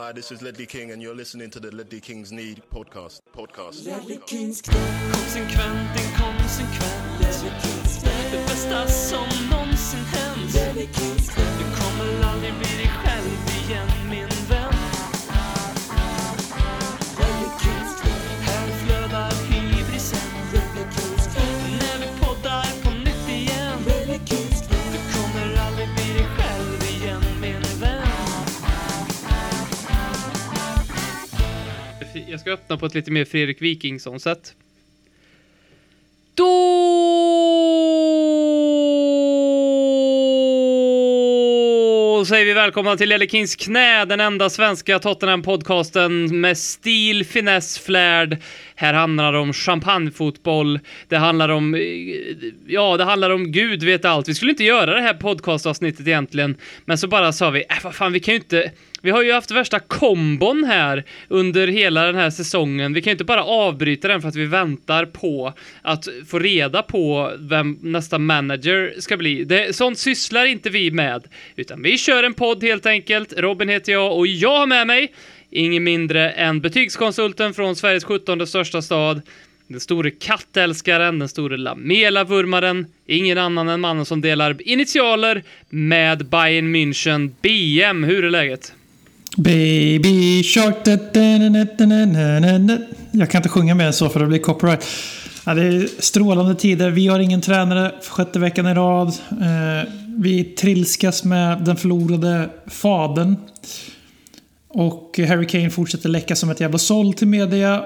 Hi, this is Ledley King, and you're listening to the Ledley Kings Need podcast. Podcast. Konsekvent, inkonsekvent Det bästa som någonsin hänt. Du kommer aldrig bli dig själv igen min Jag ska öppna på ett lite mer Fredrik Wikingsson-sätt. Då säger vi välkomna till Lelle Kings knä, den enda svenska Tottenham-podcasten med stil, finess, flärd. Här handlar det om champagnefotboll, det handlar om, eh, ja, det handlar om Gud vet allt. Vi skulle inte göra det här podcastavsnittet egentligen, men så bara sa vi, äh, vad fan, vi kan ju inte, vi har ju haft värsta kombon här under hela den här säsongen. Vi kan ju inte bara avbryta den för att vi väntar på att få reda på vem nästa manager ska bli. Det, sånt sysslar inte vi med, utan vi kör en podd helt enkelt. Robin heter jag och jag har med mig ingen mindre än betygskonsulten från Sveriges 17 största stad, den store kattälskaren, den store Lamela-vurmaren, ingen annan än mannen som delar initialer med Bayern München BM. Hur är läget? Baby shark da, da, da, da, da, da, da. Jag kan inte sjunga mer än så för det blir copyright. Ja, det är strålande tider. Vi har ingen tränare för sjätte veckan i rad. Eh, vi trilskas med den förlorade faden. Och Harry Kane fortsätter läcka som ett jävla såll till media.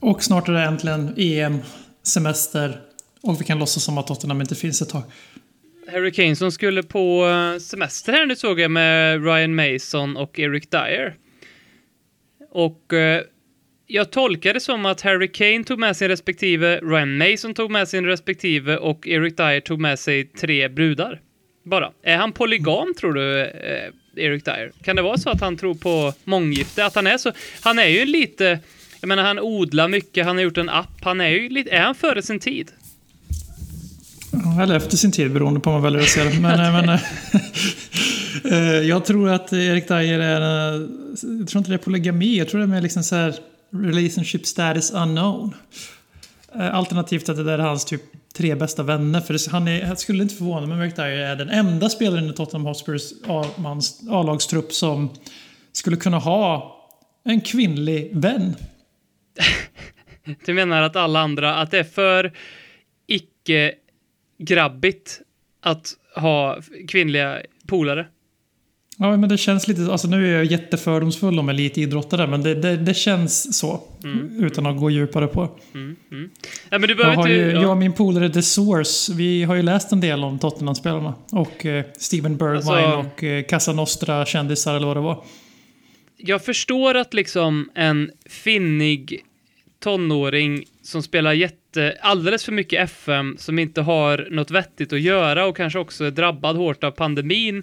Och snart är det äntligen EM, semester. Och vi kan låtsas som att Tottenham inte finns ett tag. Harry Kane som skulle på eh, semester här nu såg jag med Ryan Mason och Eric Dyer. Och eh, jag tolkar det som att Harry Kane tog med sin respektive, Ryan Mason tog med sin respektive och Eric Dyer tog med sig tre brudar. Bara. Är han polygam tror du, eh, Eric Dyer? Kan det vara så att han tror på månggifte? Att han är så... Han är ju lite... Jag menar, han odlar mycket, han har gjort en app, han är ju lite... Är han före sin tid? Eller efter sin tid, beroende på hur man väljer att se det. Men, eh, men, eh, eh, jag tror att Erik Dyer är... Jag tror inte det är polygami. Jag tror det är mer liksom så här relationship status unknown. Eh, alternativt att det där är hans typ tre bästa vänner. För det, han är, jag skulle inte förvåna mig om Erik är den enda spelaren i Tottenham Hotspurs A-lagstrupp som skulle kunna ha en kvinnlig vän. Du menar att alla andra, att det är för icke-grabbigt att ha kvinnliga polare? Ja, men det känns lite... Alltså nu är jag jättefördomsfull om elitidrottare, men det, det, det känns så. Utan att gå djupare på. Mm, mm. Ja, men du Jag, behöver har inte... ju, ja. jag och min polare The Source, vi har ju läst en del om Tottenham-spelarna. Och eh, Steven Bergwijn Alltså- och eh, Casa Nostra kändisar eller vad det var. jag förstår att liksom en finnig tonåring som spelar jätte, alldeles för mycket FM, som inte har något vettigt att göra och kanske också är drabbad hårt av pandemin,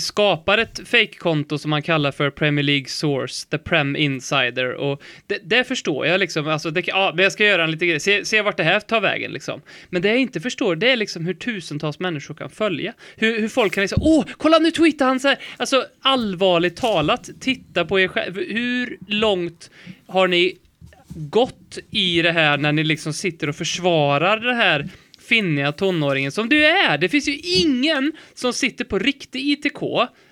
skapar ett fake-konto som man kallar för Premier League Source, The Prem Insider, och det, det förstår jag liksom, alltså, det, ja, men jag ska göra en liten grej, se, se vart det här tar vägen liksom. Men det jag inte förstår, det är liksom hur tusentals människor kan följa. Hur, hur folk kan liksom, åh, kolla nu tweetar han så här. Alltså allvarligt talat, titta på er själv. Hur långt har ni gått i det här när ni liksom sitter och försvarar det här finniga tonåringen som du är. Det finns ju ingen som sitter på riktig ITK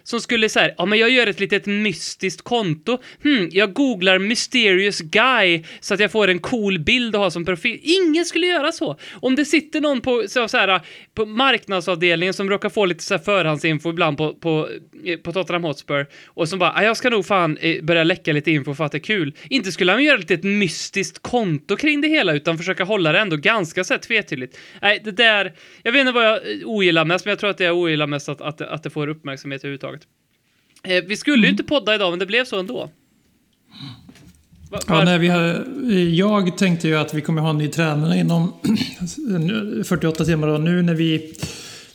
som skulle säga, ja men jag gör ett litet mystiskt konto. Hmm, jag googlar mysterious guy så att jag får en cool bild att ha som profil. Ingen skulle göra så. Om det sitter någon på, så, så här, på marknadsavdelningen som råkar få lite så här förhandsinfo ibland på, på, eh, på Tottenham Hotspur och som bara, ah, jag ska nog fan eh, börja läcka lite info för att det är kul. Inte skulle han göra ett litet mystiskt konto kring det hela utan försöka hålla det ändå ganska så här tvetydigt. Nej, det där, jag vet inte vad jag eh, ogillar mest, men jag tror att det jag ogillar mest att, att, att det får uppmärksamhet överhuvudtaget. Eh, vi skulle ju inte podda idag, men det blev så ändå. Ja, nej, vi har, jag tänkte ju att vi kommer ha en ny tränare inom 48 timmar. Och nu när vi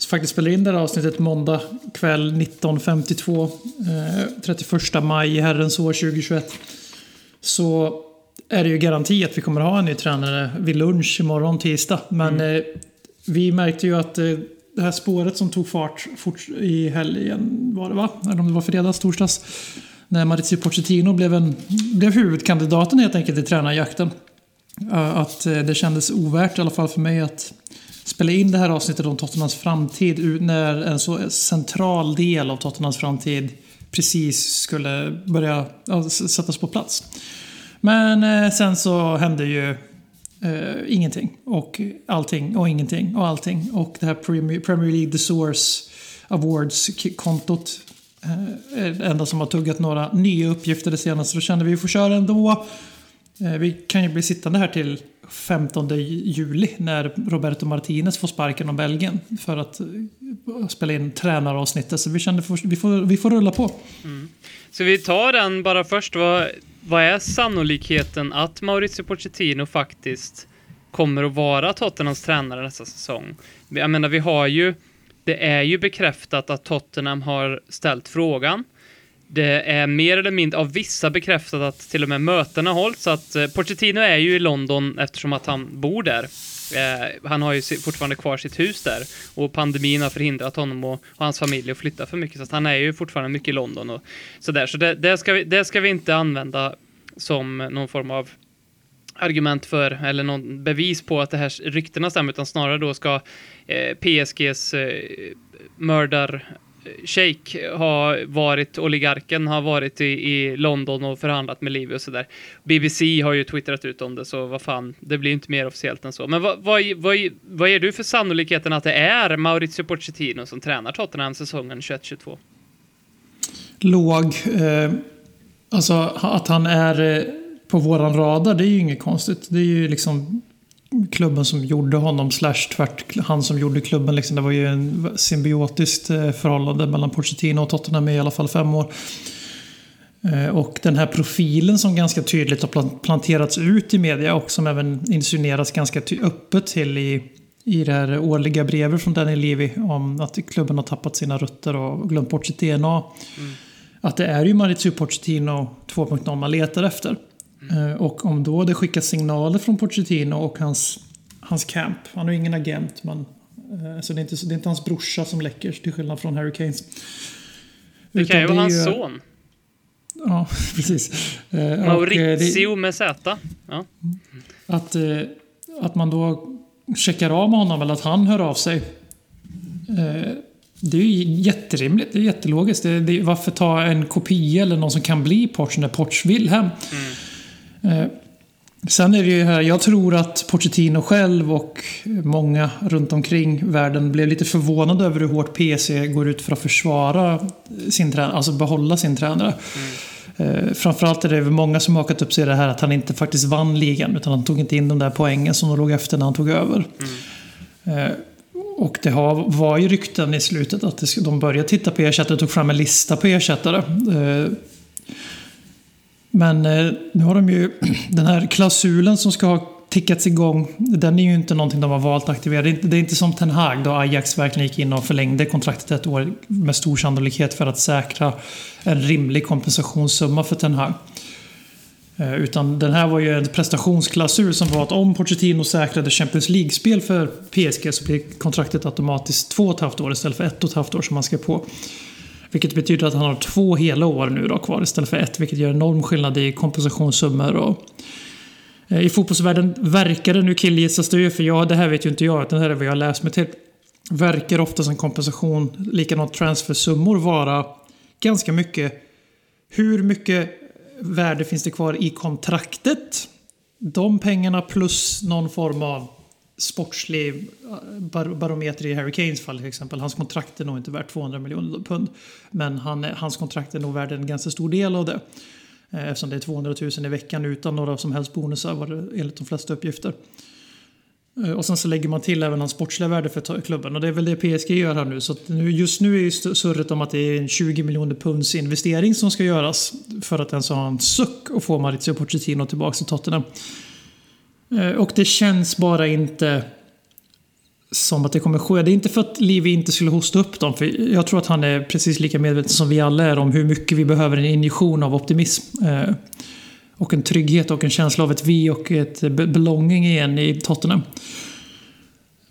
faktiskt spelar in det här avsnittet måndag kväll 19.52, eh, 31 maj i herrens år 2021. Så är det ju garanti att vi kommer ha en ny tränare vid lunch imorgon tisdag. Men eh, vi märkte ju att eh, det här spåret som tog fart fort i helgen var det va? Eller om det var fredags, torsdags. när Maurizio Pochettino blev, en, blev huvudkandidaten helt enkelt i tränarjakten. Eh, att eh, det kändes ovärt, i alla fall för mig, att spela in det här avsnittet om Tottenhams framtid när en så central del av Tottenhams framtid precis skulle börja sättas på plats. Men eh, sen så hände ju Uh, ingenting och allting och ingenting och allting. Och det här Premier, League The Source Awards-kontot uh, eh, är det enda som har tuggat några nya uppgifter det senaste. Då kände vi att vi får köra ändå. Uh, vi kan ju bli sittande här till 15 juli när Roberto Martinez får sparken av Belgien för att spela in tränaravsnittet. Så vi kände att vi får, vi får rulla på. Mm. Så vi tar den bara först. Vad, vad är sannolikheten att Maurizio Pochettino faktiskt kommer att vara Tottenhams tränare nästa säsong? Jag menar, vi har ju... Det är ju bekräftat att Tottenham har ställt frågan. Det är mer eller mindre av vissa bekräftat att till och med mötena hålls. Så att eh, Pochettino är ju i London eftersom att han bor där. Eh, han har ju fortfarande kvar sitt hus där och pandemin har förhindrat honom och, och hans familj att flytta för mycket. Så att han är ju fortfarande mycket i London och sådär. Så det, det, ska vi, det ska vi inte använda som någon form av argument för eller någon bevis på att det här ryktena stämmer utan snarare då ska eh, PSGs eh, mördar Sheikh har varit, oligarken har varit i, i London och förhandlat med Livi och sådär. BBC har ju twittrat ut om det, så vad fan, det blir inte mer officiellt än så. Men vad, vad, vad, vad är du för sannolikheten att det är Maurizio Pochettino som tränar Tottenham säsongen 21-22? Låg. Eh, alltså att han är eh, på våran radar, det är ju inget konstigt. Det är ju liksom klubben som gjorde honom, slash tvärt han som gjorde klubben. Liksom, det var ju en symbiotiskt eh, förhållande mellan Pochettino och Tottenham i alla fall fem år. Eh, och den här profilen som ganska tydligt har planterats ut i media och som även insinueras ganska öppet till i, i det här årliga brevet från Danny Levy om att klubben har tappat sina rötter och glömt bort sitt DNA. Mm. Att det är ju Maurizio Pochettino 2.0 man letar efter. Mm. Och om då det skickas signaler från Pochettino och hans, hans camp. Han har ju ingen agent, men eh, så det är, inte, det är inte hans brorsa som läcker, till skillnad från Harry Kanes. Det kan ju vara hans son. Ja, precis. Eh, Maurizio med Z. Ja. Att, att man då checkar av med honom, eller att han hör av sig. Det är ju jätterimligt, det är jättelogiskt. Det, det, varför ta en kopia eller någon som kan bli Porsche när Porsche vill hem? Mm. Eh, sen är det ju här, jag tror att Pochettino själv och många runt omkring världen blev lite förvånade över hur hårt PC går ut för att försvara sin tränare, alltså behålla sin tränare. Mm. Framförallt är det många som hakat upp sig i det här att han inte faktiskt vann ligan utan han tog inte in de där poängen som de låg efter när han tog över. Mm. Eh, och det var ju rykten i slutet att de började titta på ersättare och tog fram en lista på ersättare. Men eh, nu har de ju den här klausulen som ska ha tickats igång. Den är ju inte någonting de har valt att aktivera. Det är inte, det är inte som Ten Hag då Ajax verkligen gick in och förlängde kontraktet ett år med stor sannolikhet för att säkra en rimlig kompensationssumma för Ten Hag. Eh, utan den här var ju en prestationsklausul som var att om Pochettino säkrade Champions League-spel för PSG så blir kontraktet automatiskt två och ett halvt år istället för ett och ett halvt år som man ska på. Vilket betyder att han har två hela år nu då kvar istället för ett, vilket gör enorm skillnad i kompensationssummor. Och, eh, I fotbollsvärlden verkar det, nu killgissas det ju, för jag, det här vet ju inte jag, utan det här är vad jag har läst mig till. Verkar ofta som kompensation, likadant transfersummor, vara ganska mycket hur mycket värde finns det kvar i kontraktet? De pengarna plus någon form av sportslig eh, barometer i Harry Kanes fall till exempel. Hans kontrakt är nog inte värt 200 miljoner pund. Men han, hans kontrakt är nog värd en ganska stor del av det. Eh, eftersom det är 200 000 i veckan utan några som helst bonusar var det enligt de flesta uppgifter. Eh, och sen så lägger man till även hans sportsliga värde för klubben. Och det är väl det PSG gör här nu. Så nu, just nu är ju surret om att det är en 20 miljoner punds investering som ska göras. För att ens ha en suck och få Maurizio Pochettino tillbaka till Tottenham. Eh, och det känns bara inte som att det kommer ske. Det är inte för att Livi inte skulle hosta upp dem. För jag tror att han är precis lika medveten som vi alla är om hur mycket vi behöver en injektion av optimism. Eh, och en trygghet och en känsla av ett vi och ett belonging igen i Tottenham.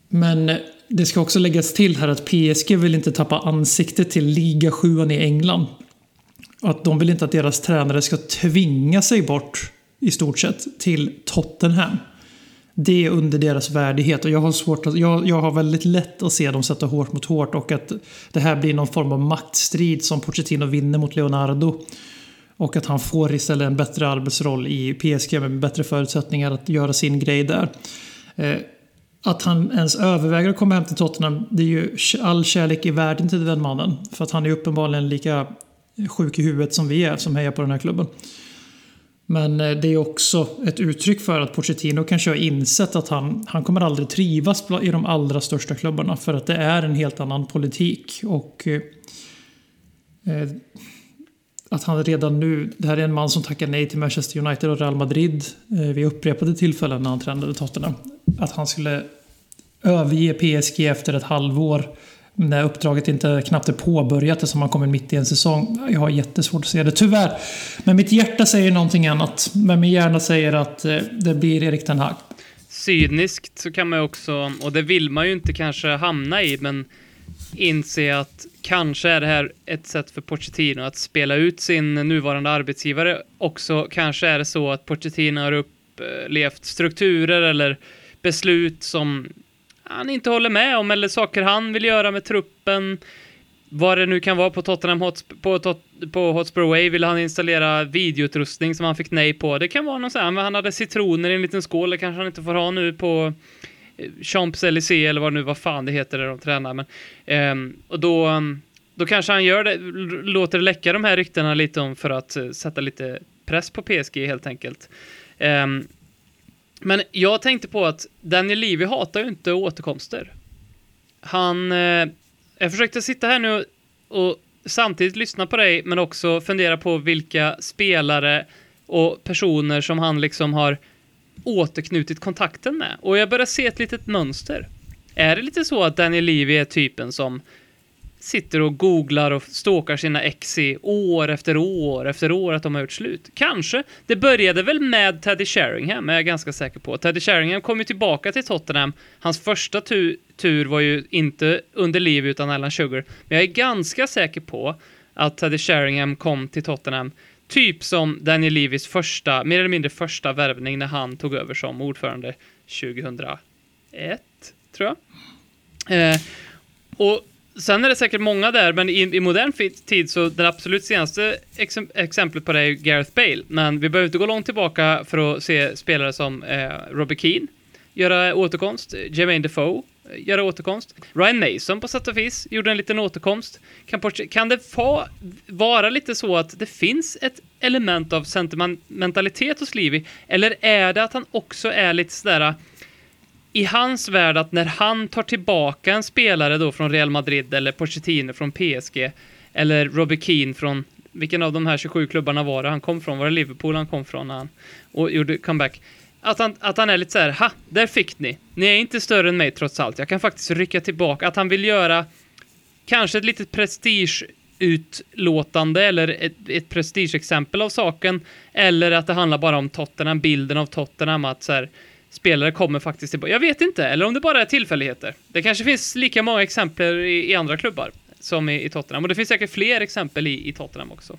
Men det ska också läggas till här att PSG vill inte tappa ansiktet till liga 7 i England. Att de vill inte att deras tränare ska tvinga sig bort i stort sett till Tottenham. Det är under deras värdighet och jag har, svårt att, jag, jag har väldigt lätt att se dem sätta hårt mot hårt och att det här blir någon form av maktstrid som Pochettino vinner mot Leonardo. Och att han får istället en bättre arbetsroll i PSG med bättre förutsättningar att göra sin grej där. Eh, att han ens överväger att komma hem till Tottenham, det är ju all kärlek i världen till den mannen. För att han är uppenbarligen lika sjuk i huvudet som vi är som hejar på den här klubben. Men eh, det är också ett uttryck för att Pochettino kanske har insett att han, han kommer aldrig trivas i de allra största klubbarna. För att det är en helt annan politik. Och eh, eh att han redan nu, det här är en man som tackar nej till Manchester United och Real Madrid eh, vid upprepade tillfällen när han tränade Tottenham. Att han skulle överge PSG efter ett halvår när uppdraget inte knappt är påbörjat eftersom man kommer mitt i en säsong. Jag har jättesvårt att se det, tyvärr. Men mitt hjärta säger någonting annat. Men min hjärna säger att eh, det blir Erik Ten Hag. Cyniskt så kan man ju också, och det vill man ju inte kanske hamna i, men inse att kanske är det här ett sätt för Pochettino att spela ut sin nuvarande arbetsgivare. Också kanske är det så att Pochettino har upplevt eh, strukturer eller beslut som han inte håller med om eller saker han vill göra med truppen. Vad det nu kan vara på Tottenham Hotsp på, tot på Hotspur Way vill han installera videoutrustning som han fick nej på. Det kan vara något sånt här, men han hade citroner i en liten skål, det kanske han inte får ha nu på eh, Champs-Élysées eller vad nu vad fan det heter där de tränar. Men, um, och då, då kanske han gör det, låter det läcka de här ryktena lite om för att uh, sätta lite press på PSG helt enkelt. Um, men jag tänkte på att Daniel Levy hatar ju inte återkomster. Han... Eh, jag försökte sitta här nu och samtidigt lyssna på dig, men också fundera på vilka spelare och personer som han liksom har återknutit kontakten med. Och jag börjar se ett litet mönster. Är det lite så att Daniel Levy är typen som sitter och googlar och stalkar sina ex i år efter år efter år att de har gjort slut. Kanske. Det började väl med Teddy Sheringham, är jag ganska säker på. Teddy Sheringham kom ju tillbaka till Tottenham. Hans första tu tur var ju inte under liv utan Alan Sugar. Men jag är ganska säker på att Teddy Sheringham kom till Tottenham Typ som Daniel Levis första, mer eller mindre första värvning när han tog över som ordförande 2001, tror jag. Eh, och sen är det säkert många där, men i, i modern tid så det absolut senaste ex exemplet på det är Gareth Bale. Men vi behöver inte gå långt tillbaka för att se spelare som eh, Robbie Keane göra återkomst, Jermaine Defoe eh, göra återkomst. Ryan Mason på sätt och vis gjorde en liten återkomst. Kan, kan det få vara lite så att det finns ett element av sentimentalitet hos Levy? Eller är det att han också är lite sådär i hans värld att när han tar tillbaka en spelare då från Real Madrid eller Pochettino från PSG eller Robbie Keane från vilken av de här 27 klubbarna var det han kom från? Var det Liverpool han kom från när han och gjorde comeback? Att han, att han är lite så här, ha, där fick ni. Ni är inte större än mig trots allt. Jag kan faktiskt rycka tillbaka. Att han vill göra kanske ett litet prestigeutlåtande eller ett, ett prestigeexempel av saken. Eller att det handlar bara om Tottenham, bilden av Tottenham, att så här, spelare kommer faktiskt tillbaka. Jag vet inte, eller om det bara är tillfälligheter. Det kanske finns lika många exempel i, i andra klubbar som i, i, Tottenham. Och det finns säkert fler exempel i, i Tottenham också.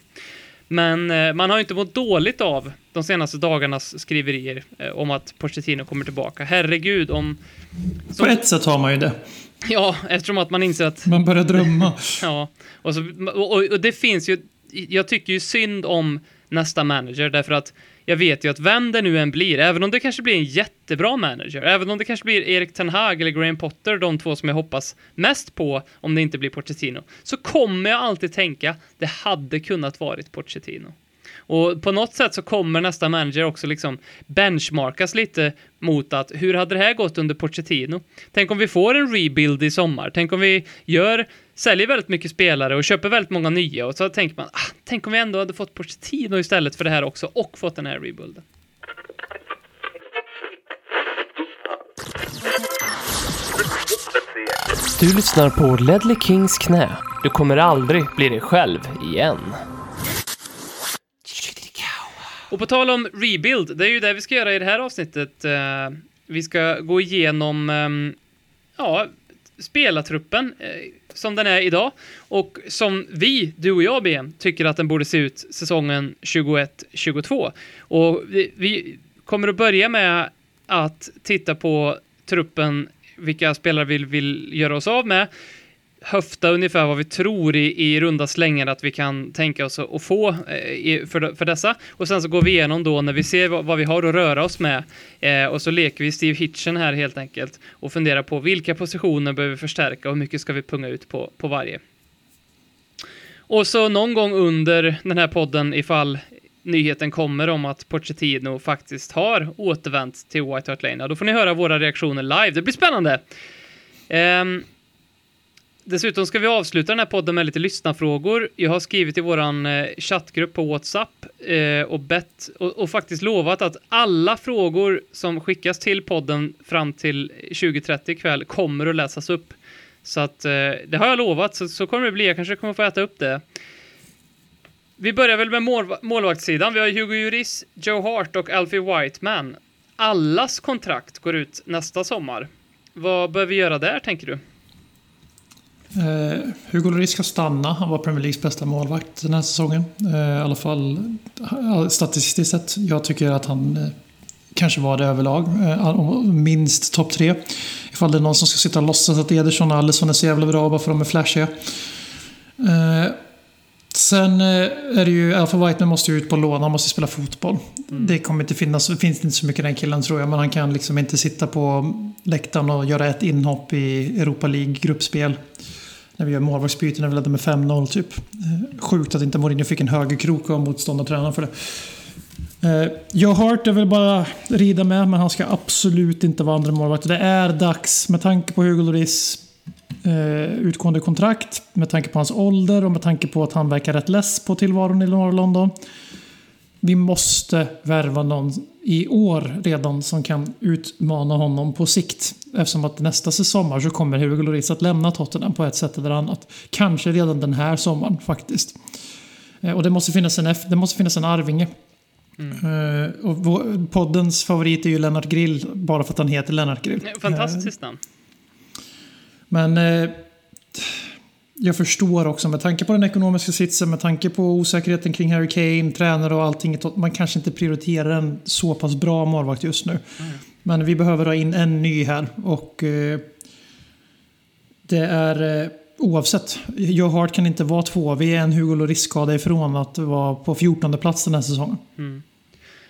Men eh, man har ju inte mått dåligt av de senaste dagarnas skriverier eh, om att Pochettino kommer tillbaka. Herregud, om... Som, På ett sätt har man ju det. Ja, eftersom att man inser att... Man börjar drömma. ja, och, så, och, och det finns ju... Jag tycker ju synd om nästa manager därför att jag vet ju att vem det nu än blir, även om det kanske blir en jättebra manager, även om det kanske blir Erik Ten Hag eller Graham Potter, de två som jag hoppas mest på om det inte blir Pochettino, så kommer jag alltid tänka, det hade kunnat varit Pochettino. Och på något sätt så kommer nästa manager också liksom benchmarkas lite mot att hur hade det här gått under Pochettino? Tänk om vi får en rebuild i sommar? Tänk om vi gör, säljer väldigt mycket spelare och köper väldigt många nya och så tänker man, ah, tänk om vi ändå hade fått Pochettino istället för det här också och fått den här rebuilden. Du lyssnar på Ledley Kings knä. Du kommer aldrig bli dig själv igen. Och på tal om rebuild, det är ju det vi ska göra i det här avsnittet. Uh, vi ska gå igenom, um, ja, spelartruppen. Som den är idag och som vi, du och jag, BM, tycker att den borde se ut säsongen 21-22. Och vi, vi kommer att börja med att titta på truppen, vilka spelare vi vill göra oss av med, höfta ungefär vad vi tror i, i runda slängar att vi kan tänka oss att få eh, i, för, för dessa. Och sen så går vi igenom då när vi ser vad, vad vi har att röra oss med. Eh, och så leker vi Steve Hitchen här helt enkelt och funderar på vilka positioner behöver vi förstärka och hur mycket ska vi punga ut på, på varje. Och så någon gång under den här podden, ifall nyheten kommer om att Pochettino faktiskt har återvänt till White Hart Lane, ja, då får ni höra våra reaktioner live. Det blir spännande! Um, Dessutom ska vi avsluta den här podden med lite lyssnarfrågor. Jag har skrivit i våran eh, chattgrupp på WhatsApp eh, och bett och, och, faktiskt lovat att alla frågor som skickas till podden fram till 2030 ikväll kommer att läsas upp. Så att eh, det har jag lovat, så, så kommer det bli. Jag kanske kommer få äta upp det. Vi börjar väl med mål, målvaktssidan. Vi har Hugo Juris, Joe Hart och Alfie Whiteman. Allas kontrakt går ut nästa sommar. Vad bör vi göra där, tänker du? Eh, Hugo Lloris ska stanna. Han var Premier Leagues bästa målvakt den här säsongen. Eh, I alla fall statistiskt sett. Jag tycker att han eh, kanske var det överlag. Eh, minst topp tre. Ifall det är någon som ska sitta och låtsas att Ederson och Alisson är så jävla bra bara för att de är flashiga. Eh, sen eh, är det ju, Alfa Whiteman måste ju ut på lån, han måste spela fotboll. Mm. Det kommer inte finnas, det finns inte så mycket den killen tror jag, men han kan liksom inte sitta på läktaren och göra ett inhopp i Europa League-gruppspel när vi gör målvaktsbyten när vi ledde med 5-0 typ. Eh, sjukt att inte Mourinho fick en högerkrok av motståndartränaren för det. Eh, Joe Hart är väl bara rida med, men han ska absolut inte vara andra målvakt. Det är dags, med tanke på Hugo Lloris eh, utgående kontrakt, med tanke på hans ålder och med tanke på att han verkar rätt less på tillvaron i norra London. Vi måste värva någon i år redan som kan utmana honom på sikt. Eftersom att nästa sommar så kommer Hugo Lloris att lämna Tottenham på ett sätt eller annat. Kanske redan den här sommaren faktiskt. Eh, och det måste finnas en, det måste finnas en arvinge. Mm. Och poddens favorit är ju Lennart Grill, bara för att han heter Lennart Grill. Fantastiskt namn. Men uh, jag förstår också med tanke på den ekonomiska sitsen, med tanke på osäkerheten kring Harry Kane, tränare och allting. Man kanske inte prioriterar en så pass bra målvakt just nu. Mm. Men vi behöver ha in en ny här och eh, det är eh, oavsett. Joe Hart kan inte vara två. Vi är en Hugo Lloris-skada ifrån att vara på 14 plats den här säsongen. Mm.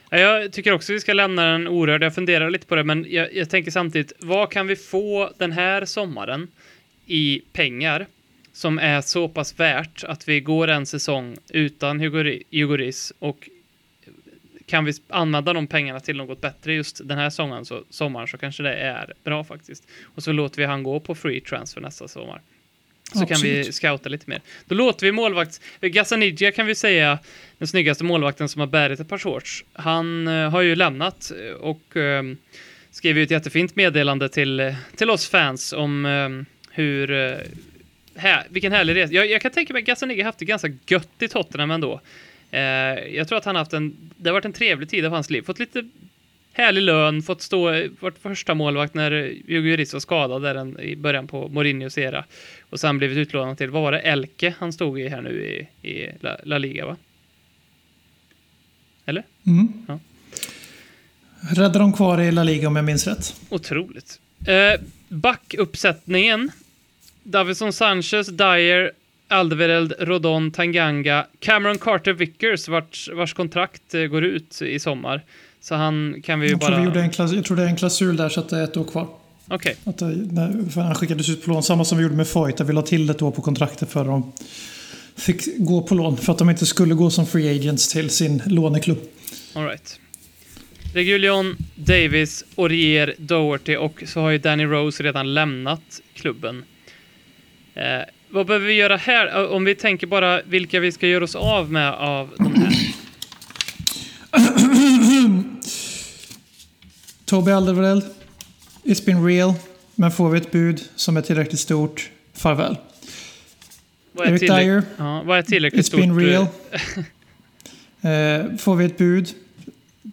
Jag tycker också vi ska lämna den orörd. Jag funderar lite på det, men jag, jag tänker samtidigt, vad kan vi få den här sommaren i pengar som är så pass värt att vi går en säsong utan Hugo Riss och kan vi använda de pengarna till något bättre just den här sommaren så, sommaren så kanske det är bra faktiskt. Och så låter vi han gå på free transfer nästa sommar. Så Absolut. kan vi scouta lite mer. Då låter vi målvakt... Gazzaniga kan vi säga, den snyggaste målvakten som har bärit ett par shorts. Han uh, har ju lämnat och uh, skrev ju ett jättefint meddelande till, till oss fans om uh, hur här, vilken härlig resa. Jag, jag kan tänka mig att Gazzaniga haft det ganska gött i Tottenham ändå. Eh, jag tror att han haft en, det har varit en trevlig tid av hans liv. Fått lite härlig lön, fått stå, varit första målvakt när Hugo Lloris var skadad där en, i början på Mourinhos era. Och sen blivit utlånad till, vad var det, Elke han stod i här nu i, i La, La Liga va? Eller? Mm. Ja. Räddade de kvar i La Liga om jag minns rätt. Otroligt. Eh, backuppsättningen Davison Sanchez, Dyer, Alderweireld, Rodon, Tanganga, Cameron Carter Vickers vars, vars kontrakt eh, går ut i sommar. Så han kan vi ju jag bara... Tror vi en klass, jag tror det är en klausul där så att det är ett år kvar. Okej. Okay. Eh, han skickades ut på lån, samma som vi gjorde med Foyt. Där vi la till ett år på kontraktet för att de fick gå på lån. För att de inte skulle gå som free agents till sin låneklubb. All right. Regulion, Davis, Orier, Doherty och så har ju Danny Rose redan lämnat klubben. Eh, vad behöver vi göra här? Eh, om vi tänker bara vilka vi ska göra oss av med av de här. Toby Alderweireld. It's been real. Men får vi ett bud som är tillräckligt stort, farväl. Vad är Eric Dyer. Ja, vad är tillräckligt It's stort? It's been real. eh, får vi ett bud,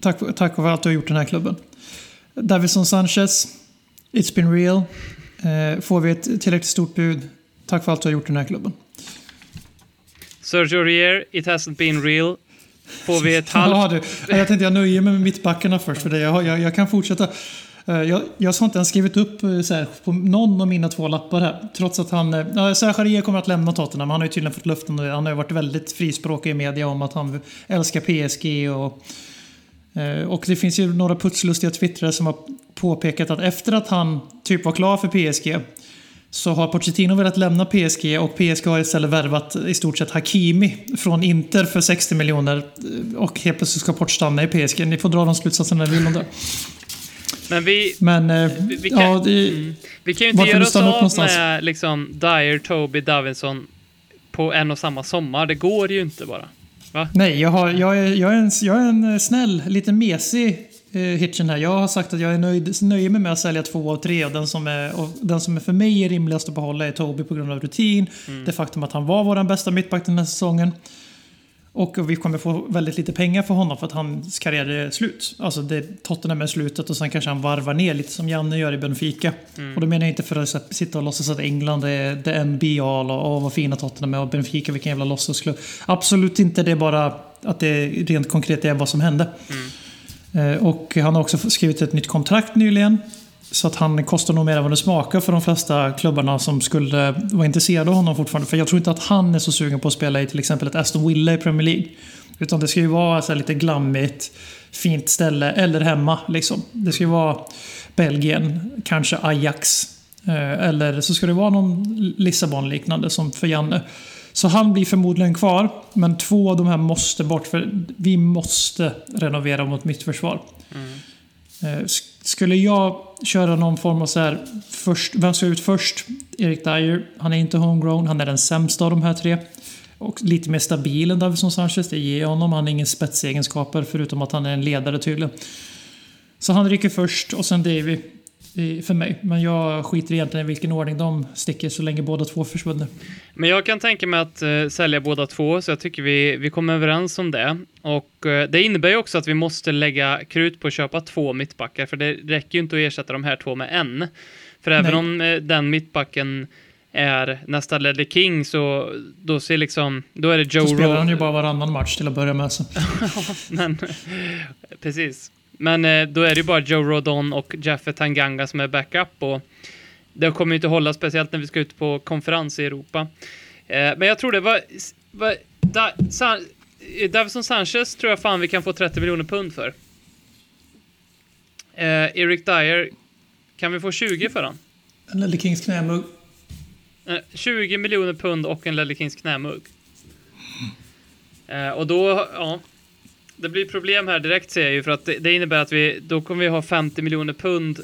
tack, tack för att du har gjort den här klubben. Davison Sanchez. It's been real. Eh, får vi ett tillräckligt stort bud, Tack för allt du har gjort i den här klubben. Sergio Rier, it hasn't been real. Får vi ett halvt... Ja, du. Jag tänkte jag nöjer mig med mittbackarna först för det. Jag, jag, jag kan fortsätta. Eh, jag, jag har inte ens skrivit upp eh, så här, på någon av mina två lappar här. Trots att han... Eh, Ja, Serge kommer att lämna Tottenham. Han har ju tydligen fått luften. och Han har ju varit väldigt frispråkig i media om att han älskar PSG. Och, och det finns ju några putslustiga twittrare som har påpekat att efter att han typ var klar för PSG så har Pochettino velat lämna PSG och PSG har istället värvat i stort sett Hakimi från Inter för 60 miljoner. Och helt plötsligt ska Poch stanna i PSG. Ni får dra de slutsatserna ni vill om det. Men vi, Men eh, vi, vi, kan, ja, det, mm, vi kan ju inte göra oss av någonstans? med liksom Dyer, Toby, Davinson på en och samma sommar. Det går ju inte bara. Va? nej, jag, har, jag, är, jag, är en, jag är en eh, snäll, lite mesig eh, hitchen här. Jag har sagt att jag är nöjd, nöjer mig med att sälja två av tre. Och den, som är, och den som är för mig är rimligast att behålla är Toby på grund av rutin. Det faktum att han var vår bästa mittback den här säsongen. Och vi kommer få väldigt lite pengar för honom för att hans karriär är slut. Alltså det, Tottenham är slutet och sen kanske han varvar ner lite som Janne gör i Benfica. Och då menar jag inte för att sitta och låtsas att England är the NBA och, och vad fina Tottenham är och Benfica vilken jävla låtsasklubb. Absolut inte, det är bara att det rent konkret är vad som hände. Eh, Eh, och han har också skrivit ett nytt kontrakt nyligen. Så att han kostar nog mer än vad det smakar för de flesta klubbarna som skulle vara intresserade av honom fortfarande. För jag tror inte att han är så sugen på att spela i till exempel ett Aston Villa i Premier League. Utan det ska ju vara så här lite glammigt, fint ställe, eller hemma liksom. Det ska ju vara Belgien, kanske Ajax. Eh, eller så ska det vara någon Lissabon-liknande som för Janne. Så han blir förmodligen kvar, men två av de här måste bort för vi måste renovera mot mittförsvar. Eh, sk- Skulle jag köra någon form av så här, först, vem ska ut först? Erik Dyer. Han är inte homegrown, han är den sämsta av de här tre. Och lite mer stabil än Davison Sanchez, det ger jag honom. Han har ingen spetsegenskaper förutom att han är en ledare tydligen. Så han rycker först och sen Davy för mig. Men jag skiter egentligen i vilken ordning de sticker så länge båda två försvinner. Men jag kan tänka mig att eh, sälja båda två, så jag tycker vi, vi kommer överens om det. Och eh, det innebär ju också att vi måste lägga krut på att köpa två mittbackar, för det räcker ju inte att ersätta de här två med en. För även Nej. om eh, den mittbacken är nästa Ledley King, så då ser liksom, då är det Joe Så spelar han ju bara varannan match till att börja med. Så. men, precis. Men eh, då är det ju bara Joe Rodon och Jaffe Tanganga som är backup och det kommer ju inte hålla, speciellt när vi ska ut på konferens i Europa. Eh, men jag tror det var... var da, San, eh, Davison Sanchez tror jag fan vi kan få 30 miljoner pund för. Eh, Eric Dyer, kan vi få 20 för han? Ledley Kings knämugg. Eh, 20 miljoner pund och en Ledley Kings knämugg. Eh, och då, ja. Det blir problem här direkt ser jag ju för att det, det innebär att vi, då kommer vi ha 50 miljoner pund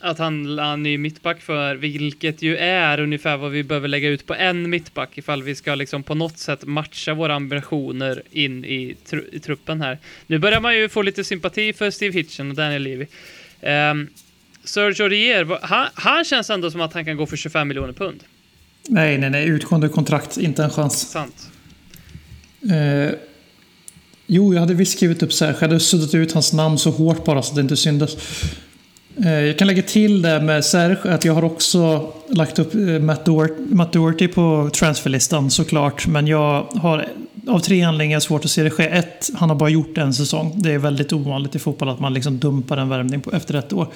att handla en ny mittback för, vilket ju är ungefär vad vi behöver lägga ut på en mittback ifall vi ska liksom på något sätt matcha våra ambitioner in i, tru, i truppen här. Nu börjar man ju få lite sympati för Steve Hitchen och Daniel Levy. Um, Sergio Rier, vad- han, han känns ändå som att han kan gå för 25 miljoner pund. Nej, nej, nej. Utgående kontrakt. Inte en chans. Sant. Eh, jo, jag hade visst skrivit upp Serge. Jag hade suddat ut hans namn så hårt bara så att det inte syndes. Eh, jag kan lägga till det med Serge att jag har också lagt upp eh, Matt, Doherty, Matt Doherty på transferlistan såklart. Men jag har av tre anledningar svårt att se det ske. Ett, han har bara gjort en säsong. Det är väldigt ovanligt i fotboll att man liksom dumpar en värvning efter ett år.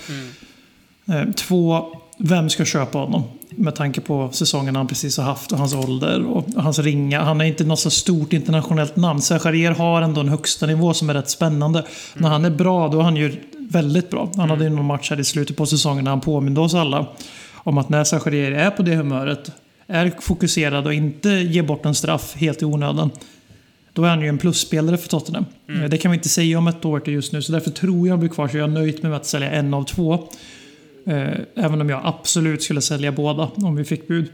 Eh, Två, vem ska köpa honom? Med tanke på säsongen han precis har haft och hans ålder och hans ringa. Han är inte något så stort internationellt namn. Sergerier har ändå en högsta nivå som är rätt spännande. När han är bra, då är han ju väldigt bra. Han hade ju någon match här i slutet på säsongen när han påminde oss alla om att när Sergerier är på det humöret, är fokuserad och inte ger bort en straff helt i onödan. Då är han ju en plusspelare för Tottenham. Eh, Det kan vi inte säga om ett år till just nu, så därför tror jag han blir kvar. Så jag är nöjd med att sälja en av två. Eh, Även om jag absolut skulle sälja båda om vi fick bud.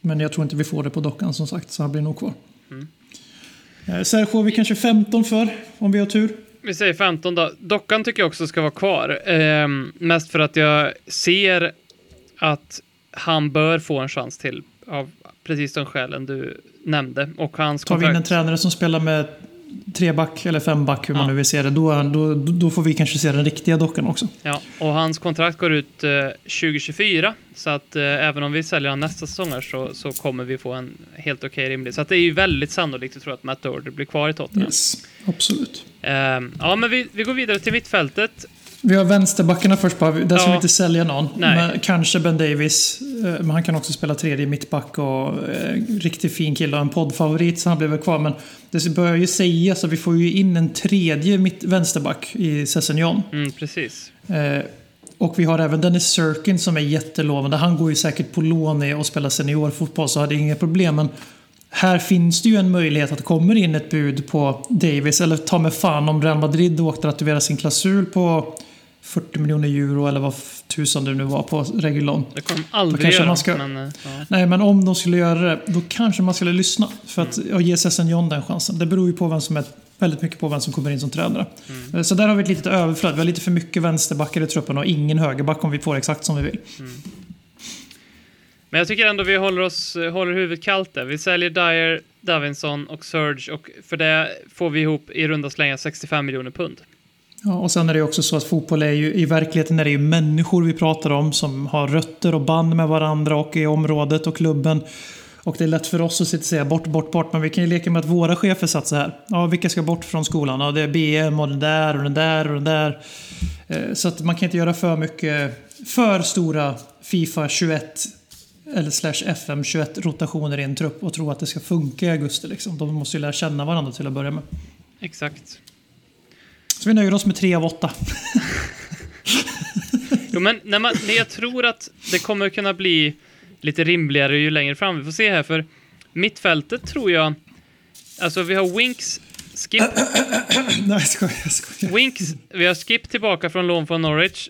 Men jag tror inte vi får det på dockan som sagt, så han blir nog kvar. Mm. Serge får vi kanske 15 för, om vi har tur. Vi säger 15 då. Dockan tycker jag också ska vara kvar. Ehm, mest för att jag ser att han bör få en chans till av precis de skälen du nämnde. Och hans Tar vi in en tränare som spelar med treback eller femback, hur man Ja. nu vill se det, då, då, då får vi kanske se den riktiga dockan också. Ja, och hans kontrakt går ut eh, 2024. Så att eh, även om vi säljer han nästa säsong här så, så kommer vi få en helt okej rimlig. Så att det är ju väldigt sannolikt att tro att Matt Doherty blir kvar i Tottenham. Yes, absolut. Ehm, ja, men vi, vi går vidare till mittfältet. Vi har vänsterbackarna först bara. Där ska Ja. vi inte sälja någon. Nej. Men kanske Ben Davis. eh, Men han kan också spela tredje mittback och eh, riktigt fin kille och en poddfavorit så han blir väl kvar. Men det börjar ju sägas att vi får ju in en tredje mitt vänsterback i Sessignon. Mm, precis. Eh, och vi har även Dennis Sirkin som är jättelovande. Han går ju säkert på lån och spelar seniorfotboll så hade inga problem. Men här finns det ju en möjlighet att det kommer in ett bud på Davis. Eller ta med fan om Real Madrid åkte att aktivera sin klausul på 40 miljoner euro eller vad tusan det nu var på Regulon. Det kommer de Då aldrig kanske göra. man ska- Men, eh, ja. Nej, men om de skulle göra det, då kanske man skulle lyssna. För att ja, ge Sessignon den chansen. Det beror ju på vem som är, väldigt mycket på vem som kommer in som tränare. Eh, Så där har vi ett litet överflöd. Vi har lite för mycket vänsterbackar i truppen och ingen högerback om vi får exakt som vi vill. Men jag tycker ändå vi håller, oss, eh, håller huvudet kallt där. Vi säljer Dyer, Davinson och Surge och för det får vi ihop i runda slängar 65 miljoner pund. Ja, och sen är det också så att fotboll är ju, i verkligheten är det ju människor vi pratar om som har rötter och band med varandra och i området och klubben. Och det är lätt för oss att sitta och säga bort, bort, bort. Men vi kan ju leka med att våra chefer satt så här. Ja, vilka ska bort från skolan? Ja, det är BM och den där och den där och den där. Eh, så att man kan inte göra för mycket, för stora Fifa 21 eller slash FM 21 rotationer i en trupp och tro att det ska funka i augusti. Liksom. De måste ju lära känna varandra till att börja med. Exakt. Så vi nöjer oss med tre av åtta. Jo, men när, man, jag tror att det kommer kunna bli lite rimligare ju längre fram. Vi får se här, för mittfältet tror jag... Alltså, vi har Winks, Skip, Nej, jag skojar. Jag skojar. Winks, vi har Skip tillbaka från lån från Norwich.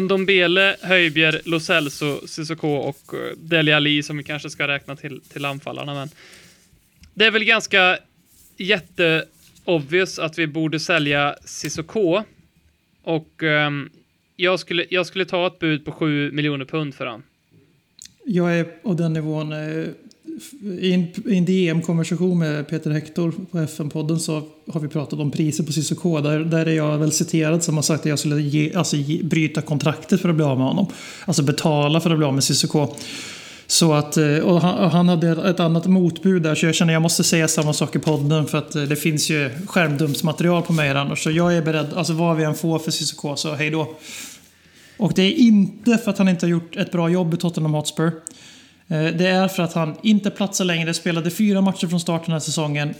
Ndombele, Höjbjer, Lo Celso, Cissoko och eh, Deli Ali som vi kanske ska räkna till, till anfallarna. Men det är väl ganska jätteobvious att vi borde sälja Cissoko. Och um, jag, skulle, jag skulle ta ett bud på 7 miljoner pund för honom. Jag är på den nivån. Eh, i en, i en DM-konversation med Peter Hector på FN-podden så har vi pratat om priser på Cissoko. Där, där är jag väl citerad som har sagt att jag skulle ge, alltså, ge, bryta kontraktet för att bli av med honom. Alltså betala för att bli av med Cissoko. Så att, eh, och han, han hade ett annat motbud där så jag känner att jag måste säga samma sak i podden för att eh, det finns ju skärmdumpsmaterial på mig annars. Så jag är beredd, alltså vad vi än får för Cissoko så hej då. Och det är inte för att han inte har gjort ett bra jobb i Tottenham Hotspur. Eh, Det är för att han inte platsar längre, spelade fyra matcher från start den här säsongen.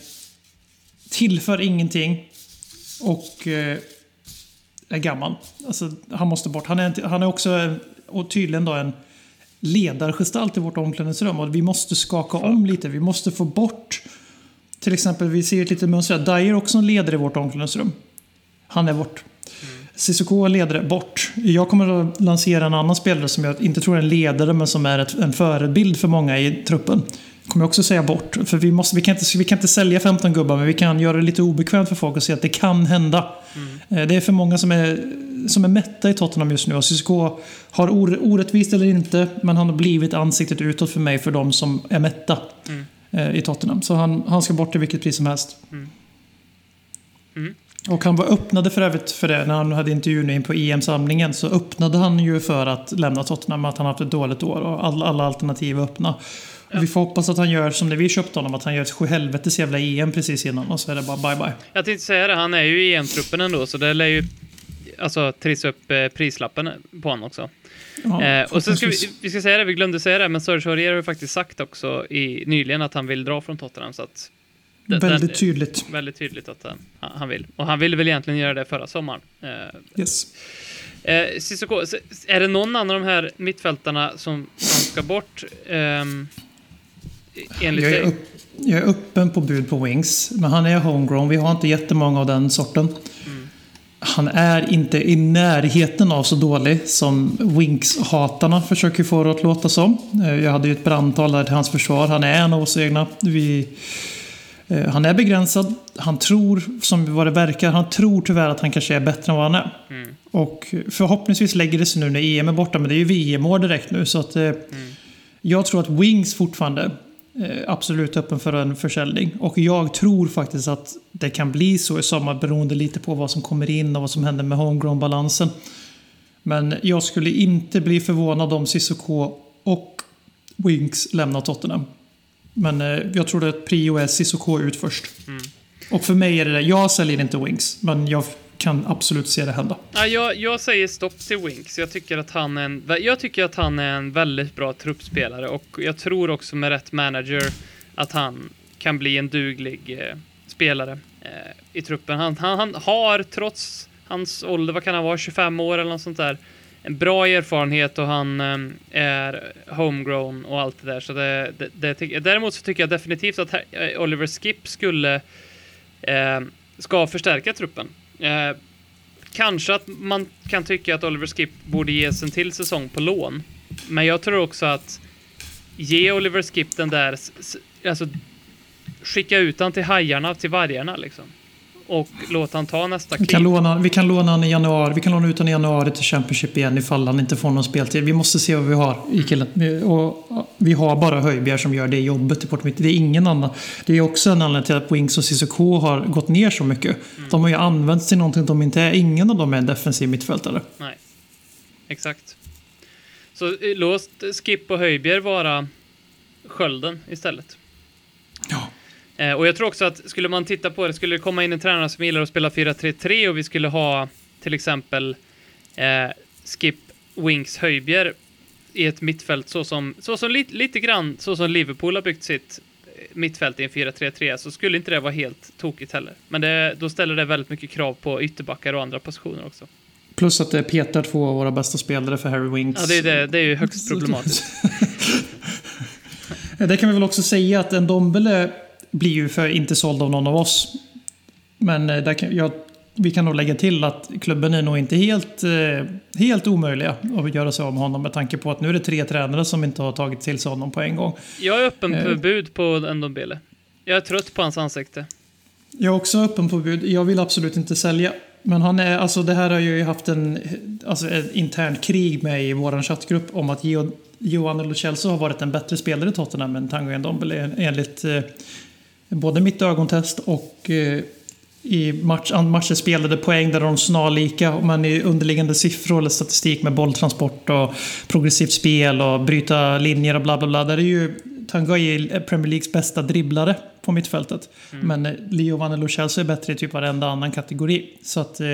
Tillför ingenting. Och eh, är gammal. Alltså, han måste bort. Han är, han är också en, och tydligen då en ledargestalt i vårt omklädningsrum. Och vi måste skaka om lite. Vi måste få bort... Till exempel, vi ser ett litet mönster. Dyer är också en ledare i vårt omklädningsrum. Han är bort. Cissoko är ledare bort. Jag kommer att lansera en annan spelare som jag inte tror är en ledare men som är ett, en förebild för många i truppen. Kommer jag också säga bort. För vi, måste, vi, kan inte, vi kan inte sälja 15 gubbar men vi kan göra det lite obekvämt för folk och se att det kan hända. Eh, Det är för många som är, som är mätta i Tottenham just nu och Cissoko har or, orättvist eller inte men han har blivit ansiktet utåt för mig för de som är mätta eh, i Tottenham. Så han, han ska bort till vilket pris som helst. Och han var öppnade för övrigt för det när han hade intervjun in på EM-samlingen så öppnade han ju för att lämna Tottenham, att han haft ett dåligt år och alla, alla alternativ är öppna. Och Vi får hoppas att han gör som när vi köpte honom, att han gör ett sjuhelvetes jävla EM precis innan och så är det bara bye bye. Jag tänkte säga det, han är ju i EM-truppen ändå, så det lär ju alltså, trissa upp eh, prislappen på honom också. Ja, eh, och så ska vi, vi ska säga det, vi glömde säga det, men Serge Aurier har ju faktiskt sagt också i, nyligen att han vill dra från Tottenham, så att... den- Väldigt tydligt. Väldigt tydligt att han, han vill. Och han ville väl egentligen göra det förra sommaren. Eh, Yes. eh, Cissoko, s- är det någon annan av de här mittfältarna som, som ska bort? ehm, enligt Jag är, upp, jag är öppen på bud på Wings, men han är homegrown. Vi har inte jättemånga av den sorten. Han är inte i närheten av så dålig som Winks-hatarna försöker få det att låta som. Eh, Jag hade ju ett brandtal där till hans försvar. Han är en av oss egna. Vi, eh, han är begränsad. Han tror, som vad det verkar, han tror tyvärr att han kanske är bättre än vad han är. Och förhoppningsvis lägger det sig nu när EM är borta, men det är ju VM-år direkt nu. Så att, eh, Jag tror att Wings fortfarande eh, absolut öppen för en försäljning. Och jag tror faktiskt att det kan bli så i sommar beroende lite på vad som kommer in och vad som händer med homegrown-balansen. Men jag skulle inte bli förvånad om Cissoko och Winks lämnar Tottenham. Men eh, jag tror att prio är Cissoko ut först. Och för mig är det det. Jag säljer inte Winks, men jag kan absolut se det hända. Ja, jag, jag säger stopp till Winks. Jag tycker, att han är en, jag tycker att han är en väldigt bra truppspelare och jag tror också med rätt manager att han kan bli en duglig eh, spelare eh, i truppen. Han, han, han har, trots hans ålder, vad kan han vara, 25 år eller något sånt där, en bra erfarenhet och han ehm, är homegrown och allt det där. Så det, det, det, däremot så tycker jag definitivt att här, eh, Oliver Skip skulle eh, ska förstärka truppen. Eh, kanske att man kan tycka att Oliver Skip borde ges en till säsong på lån. Men jag tror också att ge Oliver Skip den där, alltså skicka ut han till hajarna, till vargarna liksom. Och låta han ta nästa Vi kan, kliv. låna, vi kan låna han i januari. Vi kan låna ut honom i januari till Championship igen ifall han inte får någon speltid. Vi måste se vad vi har i killen. Vi- Och vi har bara Höjbjerg som gör det jobbet i Portmitt. Det är ingen annan. Det är också en anledning till att Wings och Cissoko har gått ner så mycket. De har ju använts till någonting de inte är. Ingen av dem är en defensiv mittfältare. Nej. Exakt. Så eh, låt Skip och Höjbjerg vara skölden istället. Eh, och jag tror också att skulle man titta på det, skulle det komma in en tränare som gillar att spela 4-3-3 och vi skulle ha till exempel eh, Skip, Wings, Höjbjerg i ett mittfält så som, så som lite, lite grann så som Liverpool har byggt sitt eh, mittfält i en 4-3-3 så skulle inte det vara helt tokigt heller. Men det, då ställer det väldigt mycket krav på ytterbackar och andra positioner också. Plus att det petar två av våra bästa spelare för Harry Winks. Ja, det är, det, det är ju högst problematiskt. Det kan vi väl också säga att en Dombele blir ju för inte såld av någon av oss. Men eh, där kan, jag, vi kan nog lägga till att klubben är nog inte helt, eh, helt omöjliga att göra sig av med honom med tanke på att nu är det tre tränare som inte har tagit till sig honom på en gång. Jag är öppen för Eh. bud på Ndombele. Jag är trött på hans ansikte. Jag är också öppen på bud. Jag vill absolut inte sälja. Men han är, alltså det här har jag ju haft en, alltså ett internt krig med i vår chattgrupp om att Johan Lo Celso har varit en bättre spelare i Tottenham än Tanguy Ndombele enligt både mitt ögontest och eh, i match, matcher spelade poäng där de snarlika. Men i underliggande siffror eller statistik med bolltransport och progressivt spel och bryta linjer och bla bla bla. Där är ju Tanguy Premier Leagues bästa dribblare på mittfältet. Men eh, Leo Van Lo Celso är bättre i typ varenda annan kategori. Så att eh,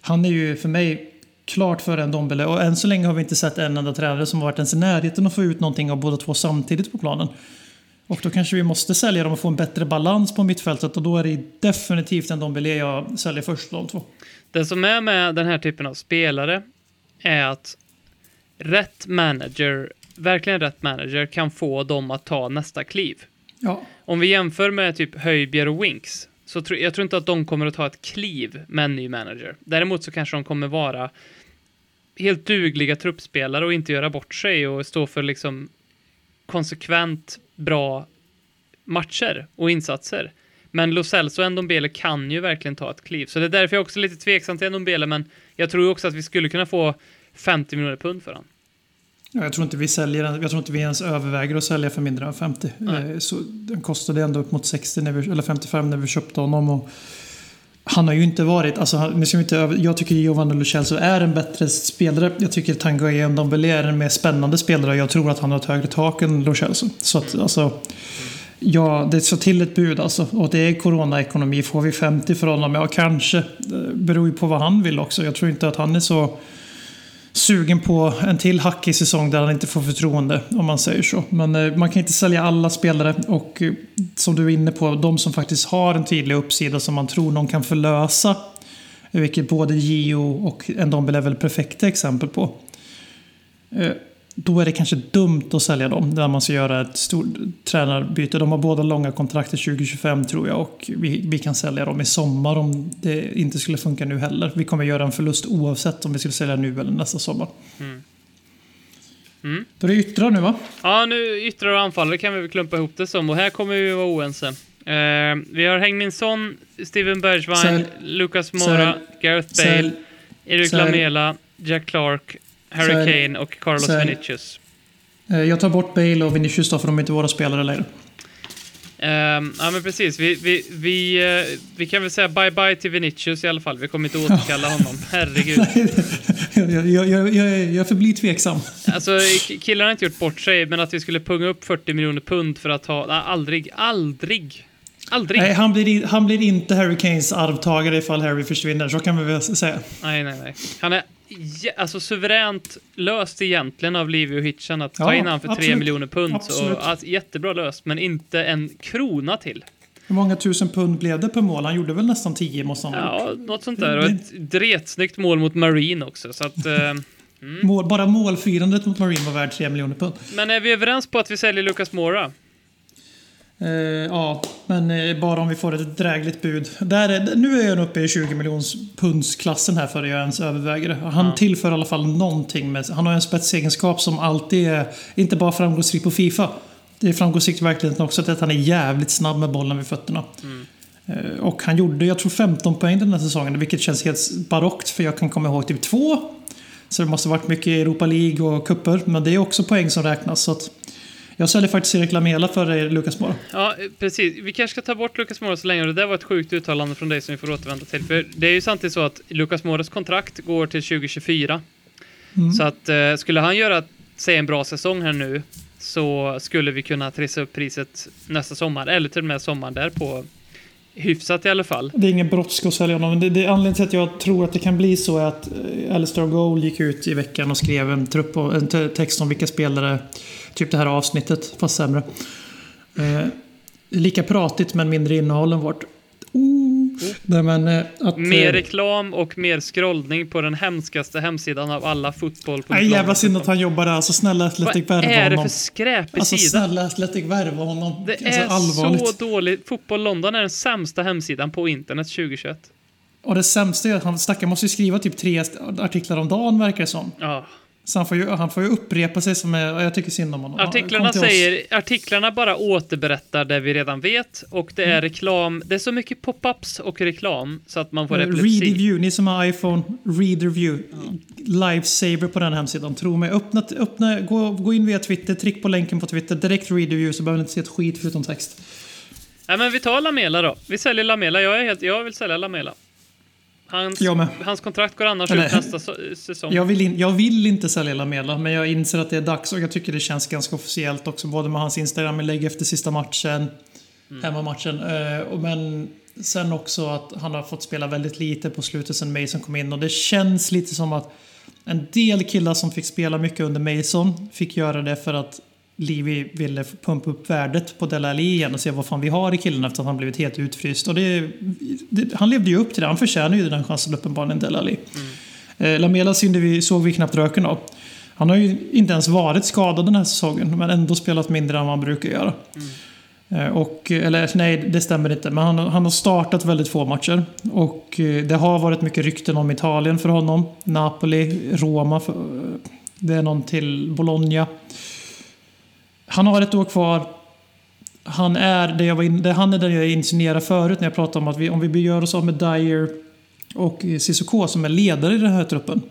han är ju för mig klart före en Dombele. Och än så länge har vi inte sett en enda tränare som har varit ens i närheten att få ut någonting av båda två samtidigt på planen. Och då kanske vi måste sälja dem och få en bättre balans på mittfältet och då är det definitivt en Dombele jag säljer först de två. Det som är med den här typen av spelare är att rätt manager, verkligen rätt manager, kan få dem att ta nästa kliv. Ja, Om vi jämför med typ Höjbjerg och Winks, så tror jag tror inte att de kommer att ta ett kliv med en ny manager. Däremot så kanske de kommer vara helt dugliga truppspelare och inte göra bort sig och stå för liksom konsekvent bra matcher och insatser. Men Lo Celso och Ndombele kan ju verkligen ta ett kliv. Så det är därför jag också är lite tveksam till Ndombele, men jag tror också att vi skulle kunna få 50 miljoner pund för honom. Ja, jag tror inte vi säljer. Jag tror inte vi ens överväger att sälja för mindre än 50. Nej. Eh, Så den kostade ändå upp mot 60 när vi, eller 55 när vi köpte honom. Och han har ju inte varit, alltså han, nu ska vi inte jag tycker Giovanni Lo Celso är en bättre spelare. Jag tycker Tanguy Ndombele är en mer spännande spelare. Jag tror att han har ett högre tak än Lo Celso. Så att alltså, ja, det är så till ett bud alltså. Och det är coronaekonomi. Får vi 50 för honom? Ja, kanske. Det beror ju på vad han vill också. Jag tror inte att han är så sugen på en till hackig säsong där han inte får förtroende, om man säger så. Men eh, man kan inte sälja alla spelare och eh, som du är inne på, de som faktiskt har en tydlig uppsida som man tror någon kan förlösa. Vilket både Gio och Ndombele är väl perfekta exempel på. Eh, då är det kanske dumt att sälja dem där man ska göra ett stort tränarbyte. De har båda långa kontrakt till 2025 tror jag och vi, vi kan sälja dem i sommar om det inte skulle funka nu heller. Vi kommer göra en förlust oavsett om vi skulle sälja nu eller nästa sommar. Mm. Då är det yttrar nu va? Ja, nu yttrar och anfallare kan vi väl klumpa ihop det som och här kommer vi vara oense. Eh, vi har Hengmin Son, Steven Bergwijn. Lucas Moura, Gareth Bale. Erik. Lamela, Jack Clark, Harry. Kane och Carlos Sälj. Vinicius. Eh, Jag tar bort Bale och Vinicius då, för de är inte våra spelare längre. Ehm, ja, men precis. Vi, vi, vi, eh, vi kan väl säga bye-bye till Vinicius i alla fall. Vi kommer inte återkalla honom. Herregud. jag, jag, jag, jag, jag, förblir tveksam. Alltså, killarna har inte gjort bort sig, men att vi skulle punga upp 40 miljoner pund för att ha... Nej, aldrig, aldrig. Aldrig. Nej, han blir, han blir inte Harry Kanes arvtagare ifall Harry försvinner, så kan vi väl säga. Nej, nej, nej. Han är alltså suveränt löst egentligen av Livio Hitchen att ta Ja, in han för 3 absolut. miljoner pund. Så, alltså, jättebra löst, men inte en krona till. Hur många tusen pund blev det per mål? Han gjorde väl nästan 10 måste han ha gjort. Ja, något sånt där. Och ett dretsnyggt mål mot Marine också. Så att, eh, Mål, bara målfirandet mot Marine var värt 3 miljoner pund. men är vi överens på att vi säljer Lucas Mora? Eh, ja, men eh, bara om vi får ett drägligt bud. Där är, nu är jag uppe i 20 miljons pundsklassen här för jag ens överväger det. Han tillför i alla fall någonting. Med, han har en spetsegenskap som alltid är, inte bara framgångsrik på Fifa. Det är framgångsrikt i verkligheten också, att han är jävligt snabb med bollen vid fötterna. Eh, Och han gjorde, jag tror 15 poäng den här säsongen, vilket känns helt barockt för jag kan komma ihåg typ två. Så det måste varit mycket Europa League och kupper men det är också poäng som räknas. Så att jag säljer faktiskt Erik Lamela för eh, Lukas Mora. Ja, eh, precis. Vi kanske ska ta bort Lucas Mora så länge. Det där var ett sjukt uttalande från dig som vi får återvända till. För det är ju samtidigt så att Lucas Moras kontrakt går till 2024. Så att eh, skulle han göra, säg en bra säsong här nu, så skulle vi kunna trissa upp priset nästa sommar, eller till och med sommaren därpå. Hyfsat i alla fall. Det är ingen brådska att sälja honom. Det, det, anledningen till att jag tror att det kan bli så är att eh, Alistair Gold gick ut i veckan och skrev en, trupp och, en text om vilka spelare, typ det här avsnittet, fast sämre. Eh, lika pratigt men mindre innehåll än vårt. Oh. Nej, men, eh, att, Mer eh, reklam och mer scrollning på den hemskaste hemsidan av alla fotboll. Nej, jävla synd att han jobbar där. Alltså snälla Athletic Vad värva är det honom. för skräpig Alltså sida? snälla Athletic värva honom. Det alltså, är allvarligt. så dåligt. Fotboll London är den sämsta hemsidan på internet 2021. Och det sämsta är att han stackaren måste ju skriva typ tre artiklar om dagen verkar det som. Ja. Så han får ju, han får ju upprepa sig som är, jag tycker synd om honom. Artiklarna, säger, artiklarna bara återberättar det vi redan vet och det är Mm. reklam. Det är så mycket pop-ups och reklam så att man får Read epilepsi. review, ni som har iPhone, read review. Lifesaver på den hemsidan, tro mig. Öppna, öppna, gå, gå in via Twitter, tryck på länken på Twitter, direkt read review så behöver ni inte se ett skit förutom text. Nej, men vi tar Lamela då. Vi säljer Lamela. Jag, är helt, jag vill sälja Lamela. Hans, hans kontrakt går annars Eller- ut nästa so- säsong. Jag vill, in, jag vill inte sälja Lamela, men jag inser att det är dags och jag tycker det känns ganska officiellt också. Både med hans Instagram-inlägg efter sista matchen, hemmamatchen. Eh, och men sen också att han har fått spela väldigt lite på slutet sen Mason kom in. Och det känns lite som att en del killar som fick spela mycket under Mason fick göra det för att Livi ville pumpa upp värdet på Dele Alli igen och se vad fan vi har i killen efter att han blivit helt utfryst. Och det, det, han levde ju upp till det. Han förtjänar ju den chansen uppenbarligen, Dele Alli. Eh, Lamela vi, såg vi knappt röken av. Han har ju inte ens varit skadad den här säsongen, men ändå spelat mindre än vad han brukar göra. Eh, Och, eller nej, det stämmer inte. Men han, han har startat väldigt få matcher. Och eh, det har varit mycket rykten om Italien för honom. Napoli, Roma, för, eh, det är någon till Bologna. Han har ett år kvar. Han är det jag var in, det, han är den jag insinuerade förut när jag pratade om att vi, om vi gör oss av med Dyer och eh, Cissoko som är ledare i den här truppen.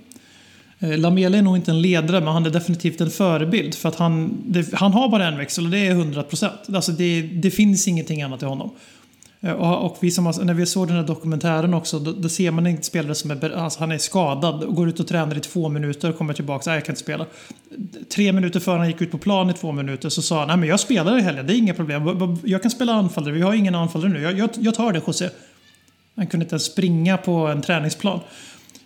Eh, Lamela är nog inte en ledare, men han är definitivt en förebild. För att han, det, han har bara en växel och det är 100%. Alltså det, det finns ingenting annat i honom. Eh, och, och vi som har, när vi såg den här dokumentären också, då, då ser man en spelare som är, alltså han är skadad och går ut och tränar i två minuter och kommer tillbaka. Nej, jag kan inte spela. Tre minuter före han gick ut på plan i två minuter så sa han, nej men jag spelar i helgen, det är inga problem. Jag kan spela anfallare, vi har ingen anfallare nu. Jag, jag, jag tar det José. Han kunde inte ens springa på en träningsplan.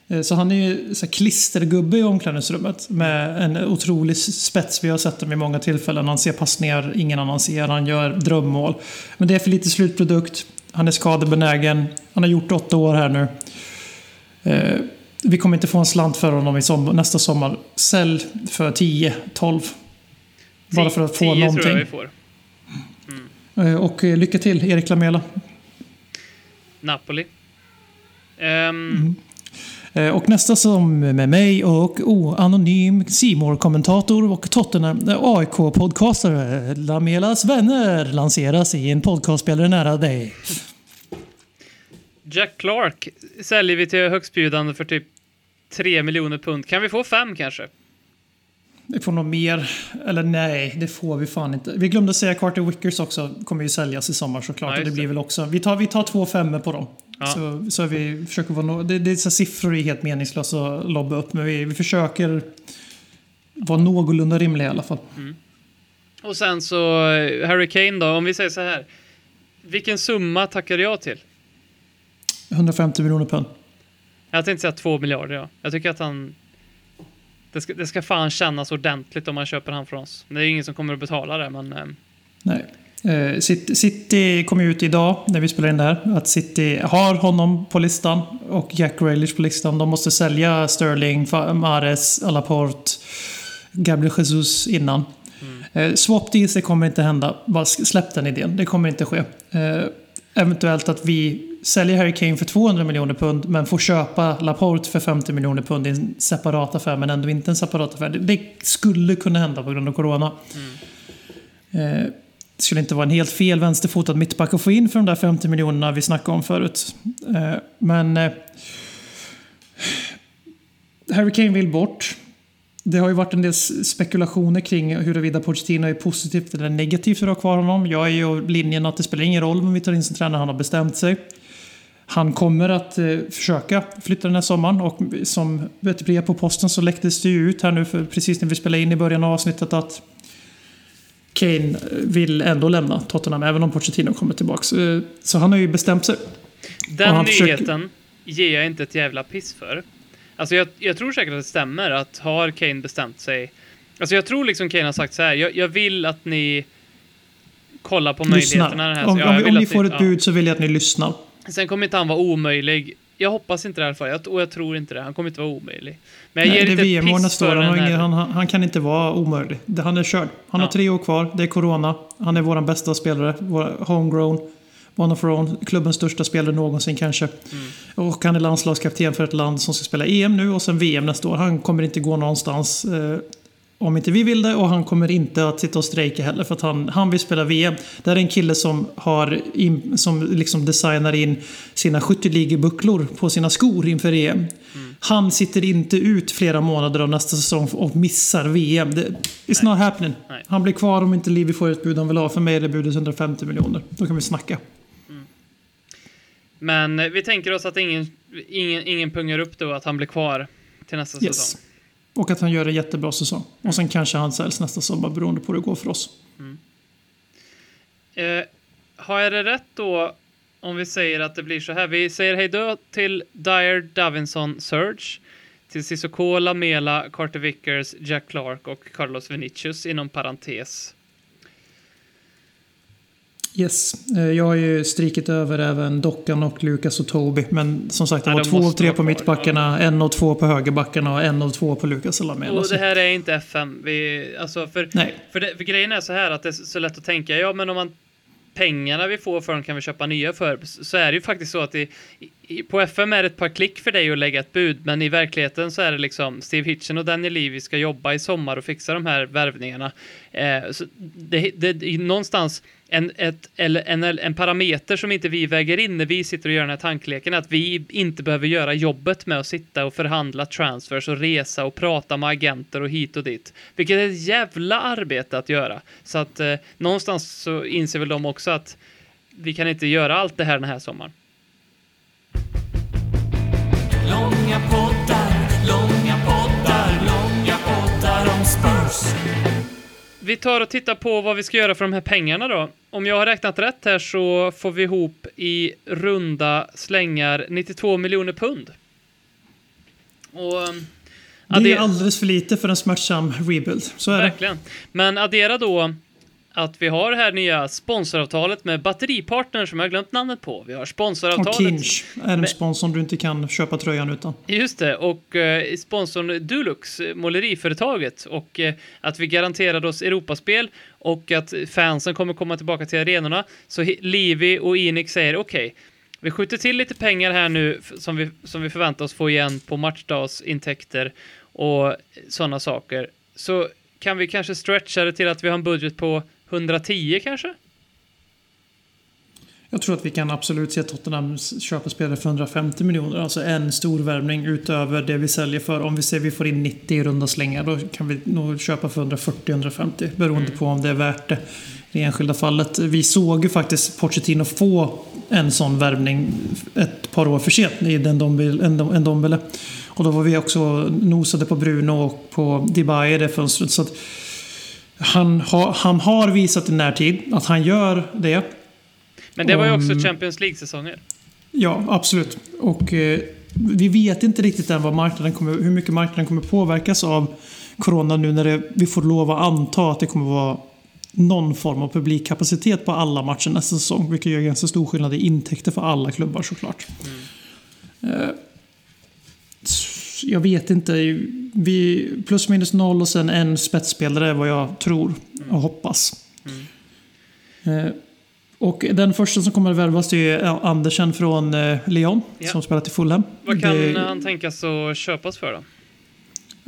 Eh, Så han är ju så klistergubbe i omklädningsrummet med en otrolig spets. Vi har sett dem i många tillfällen. Han ser passningar ingen annan ser. Han gör drömmål. Men det är för lite slutprodukt. Han är skadebenägen. Han har gjort åtta år här nu. Eh, Vi kommer inte få en slant för honom i som, nästa sommar. Sälj för 10, 12. Bara för att få 10 tror jag någonting. vi får. Eh, Och lycka till, Erik Lamela. Napoli. Ehm, Mm. Eh, Och nästa som med mig och oh, anonym simor kommentator och Tottenham eh, AIK-podcastare Lamelas vänner lanseras i en podcastspelare nära dig. Jack Clark säljer vi till högstbjudande för typ 3 miljoner pund. Kan vi få fem kanske? Vi får nog mer. Eller nej, det får vi fan inte. Vi glömde säga Carter Wickers också. Kommer ju säljas i sommar såklart. Ja, och det blir det. väl också. Vi tar, vi tar två femmor på dem. Ja. Så, så vi försöker vara no det, det är så siffror är helt meningslösa att lobba upp. Men vi, vi försöker vara någorlunda rimliga i alla fall. Och sen så eh, Harry Kane då, om vi säger så här. Vilken summa tackar jag till? 150 miljoner pund. Jag tänkte säga två miljarder, ja. Jag tycker att han... Det ska, det ska fan kännas ordentligt om man köper han från oss. Det är ju ingen som kommer att betala det, men... Eh, Nej. Eh, City, kom ut idag när vi spelade in det här. Att City har honom på listan och Jack Grealish på listan. De måste sälja Sterling, Mahrez, Laporte, Gabriel Jesus innan. Eh, swap deals, det kommer inte hända. Bara släpp den idén. Det kommer inte ske. Eh, eventuellt att vi säljer Harry Kane för 200 miljoner pund men får köpa Laporte för 50 miljoner pund i en separat affär men ändå inte en separat affär. Det, skulle kunna hända på grund av Corona. Eh, det skulle inte vara en helt fel vänsterfotad mittback att få in för de där 50 miljonerna vi snackade om förut. Eh, men eh, Harry Kane vill bort. Det har ju varit en del spekulationer kring huruvida Pochettino är positivt eller negativt för att ha kvar honom. Jag är ju av linjen att det spelar ingen roll om vi tar in sin tränare, han har bestämt sig. Han kommer att eh, försöka flytta den här sommaren och som ett brev på posten så läcktes det ju ut här nu för precis när vi spelade in i början av avsnittet att Kane vill ändå lämna Tottenham även om Pochettino kommer tillbaka. Eh, Så han har ju bestämt sig. Den han försöker- nyheten ger jag inte ett jävla piss för. Alltså jag, jag tror säkert att det stämmer att har Kane bestämt sig. Alltså jag tror liksom Kane har sagt så här. Jag, jag vill att ni kollar på möjligheterna. Lyssna. Den här. Om, Ja, om, om ni får ett ja. bud så vill jag att ni lyssnar. Sen kommer inte han vara omöjlig. Jag hoppas inte det i alla fall. Jag, och jag tror inte det. Han kommer inte vara omöjlig. Men jag Nej, ger det är VM-år nästa år. Han, ingen, han, han kan inte vara omöjlig. Han är körd. Han Ja. har tre år kvar. Det är Corona. Han är vår bästa spelare. Vår homegrown. One of our own. Klubbens största spelare någonsin kanske. Mm. Och han är landslagskapten för ett land som ska spela EM nu och sen VM nästa år. Han kommer inte gå någonstans. Eh, om inte vi vill det och han kommer inte att sitta och strejka heller för att han, han vill spela VM. Det här är en kille som, har in, som liksom designar in sina 70-ligebucklor på sina skor inför EM. Han sitter inte ut flera månader av nästa säsong och missar VM. Det, it's not happening. Nej. Han blir kvar om inte Livi får ett bud han vill ha. För mig är det budet 150 miljoner. Då kan vi snacka. Men eh, vi tänker oss att ingen, ingen, ingen pungar upp då att han blir kvar till nästa Yes. säsong. Och att han gör en jättebra säsong. Och sen kanske han säljs nästa sommar beroende på hur det går för oss. Eh, har jag det rätt då om vi säger att det blir så här? Vi säger hej då till Dyer, Davinson, Surge, till Sissoko, Lamela, Carter Vickers, Jack Clark och Carlos Vinicius inom parentes. Yes, eh, jag har ju strikit över även Dockan och Lukas och Toby. Men som sagt, det var de två av tre på mittbackarna, en och två på högerbackarna och en och två på Lukas och Lamela. Och det här är inte FM. Vi, alltså för, Nej, för, det, för grejen är så här att det är så lätt att tänka, ja men om man pengarna vi får för dem kan vi köpa nya för, så är det ju faktiskt så att det, i, på FM är det ett par klick för dig att lägga ett bud, men i verkligheten så är det liksom Steve Hitchen och Daniel Levy ska jobba i sommar och fixa de här värvningarna. Eh, så det, det, det är någonstans en, ett, eller en, en parameter som inte vi väger in när vi sitter och gör den här tankleken, att vi inte behöver göra jobbet med att sitta och förhandla transfers och resa och prata med agenter och hit och dit. Vilket är ett jävla arbete att göra. Så att eh, någonstans så inser väl de också att vi kan inte göra allt det här den här sommaren. Långa poddar, långa poddar, långa poddar om Spurs. Vi tar och tittar på vad vi ska göra för de här pengarna då. Om jag har räknat rätt här så får vi ihop i runda slängar 92 miljoner pund. Och... um, det är alldeles för lite för en smärtsam rebuild. Så är det. Verkligen. Men addera då att vi har det här nya sponsoravtalet med batteripartner som jag har glömt namnet på. Vi har Och sponsoravtalet. Kinch är en Men- sponsor du inte kan köpa tröjan utan. Just det, och eh, sponsorn Dulux, eh, måleriföretaget, och eh, att vi garanterade oss Europaspel och att fansen kommer komma tillbaka till arenorna. Så Livi och Enix säger okej, vi skjuter till lite pengar här nu som vi, som vi förväntar oss få igen på matchdagsintäkter och sådana saker. Så kan vi kanske stretcha det till att vi har en budget på 110 kanske? Jag tror att vi kan absolut se Tottenham köpa spelare för 150 miljoner. Alltså en stor värvning utöver det vi säljer för. Om vi ser vi får in 90 i runda slängar då kan vi nog köpa för 140-150. Beroende på om det är värt det i det enskilda fallet. Vi såg ju faktiskt Pochettino få en sån värvning ett par år för sent i den Dombele. Och då var vi också nosade på Bruno och på Dybala i det fönstret. Så att han, har, han har visat i närtid att han gör det. Men det var ju också Champions League-säsonger. Ja, absolut. Och eh, vi vet inte riktigt än vad marknaden kommer, hur mycket marknaden kommer påverkas av Corona nu när det, vi får lov att anta att det kommer vara någon form av publikkapacitet på alla matcher nästa säsong. Vilket gör ganska stor skillnad i intäkter för alla klubbar såklart. Eh, s- jag vet inte. Vi, plus minus noll och sen en spetsspelare är vad jag tror och hoppas. Eh, och den första som kommer att värvas är Andersen från eh, Lyon Ja. som spelar till Fulham. Vad kan Det- han tänkas att köpas för då?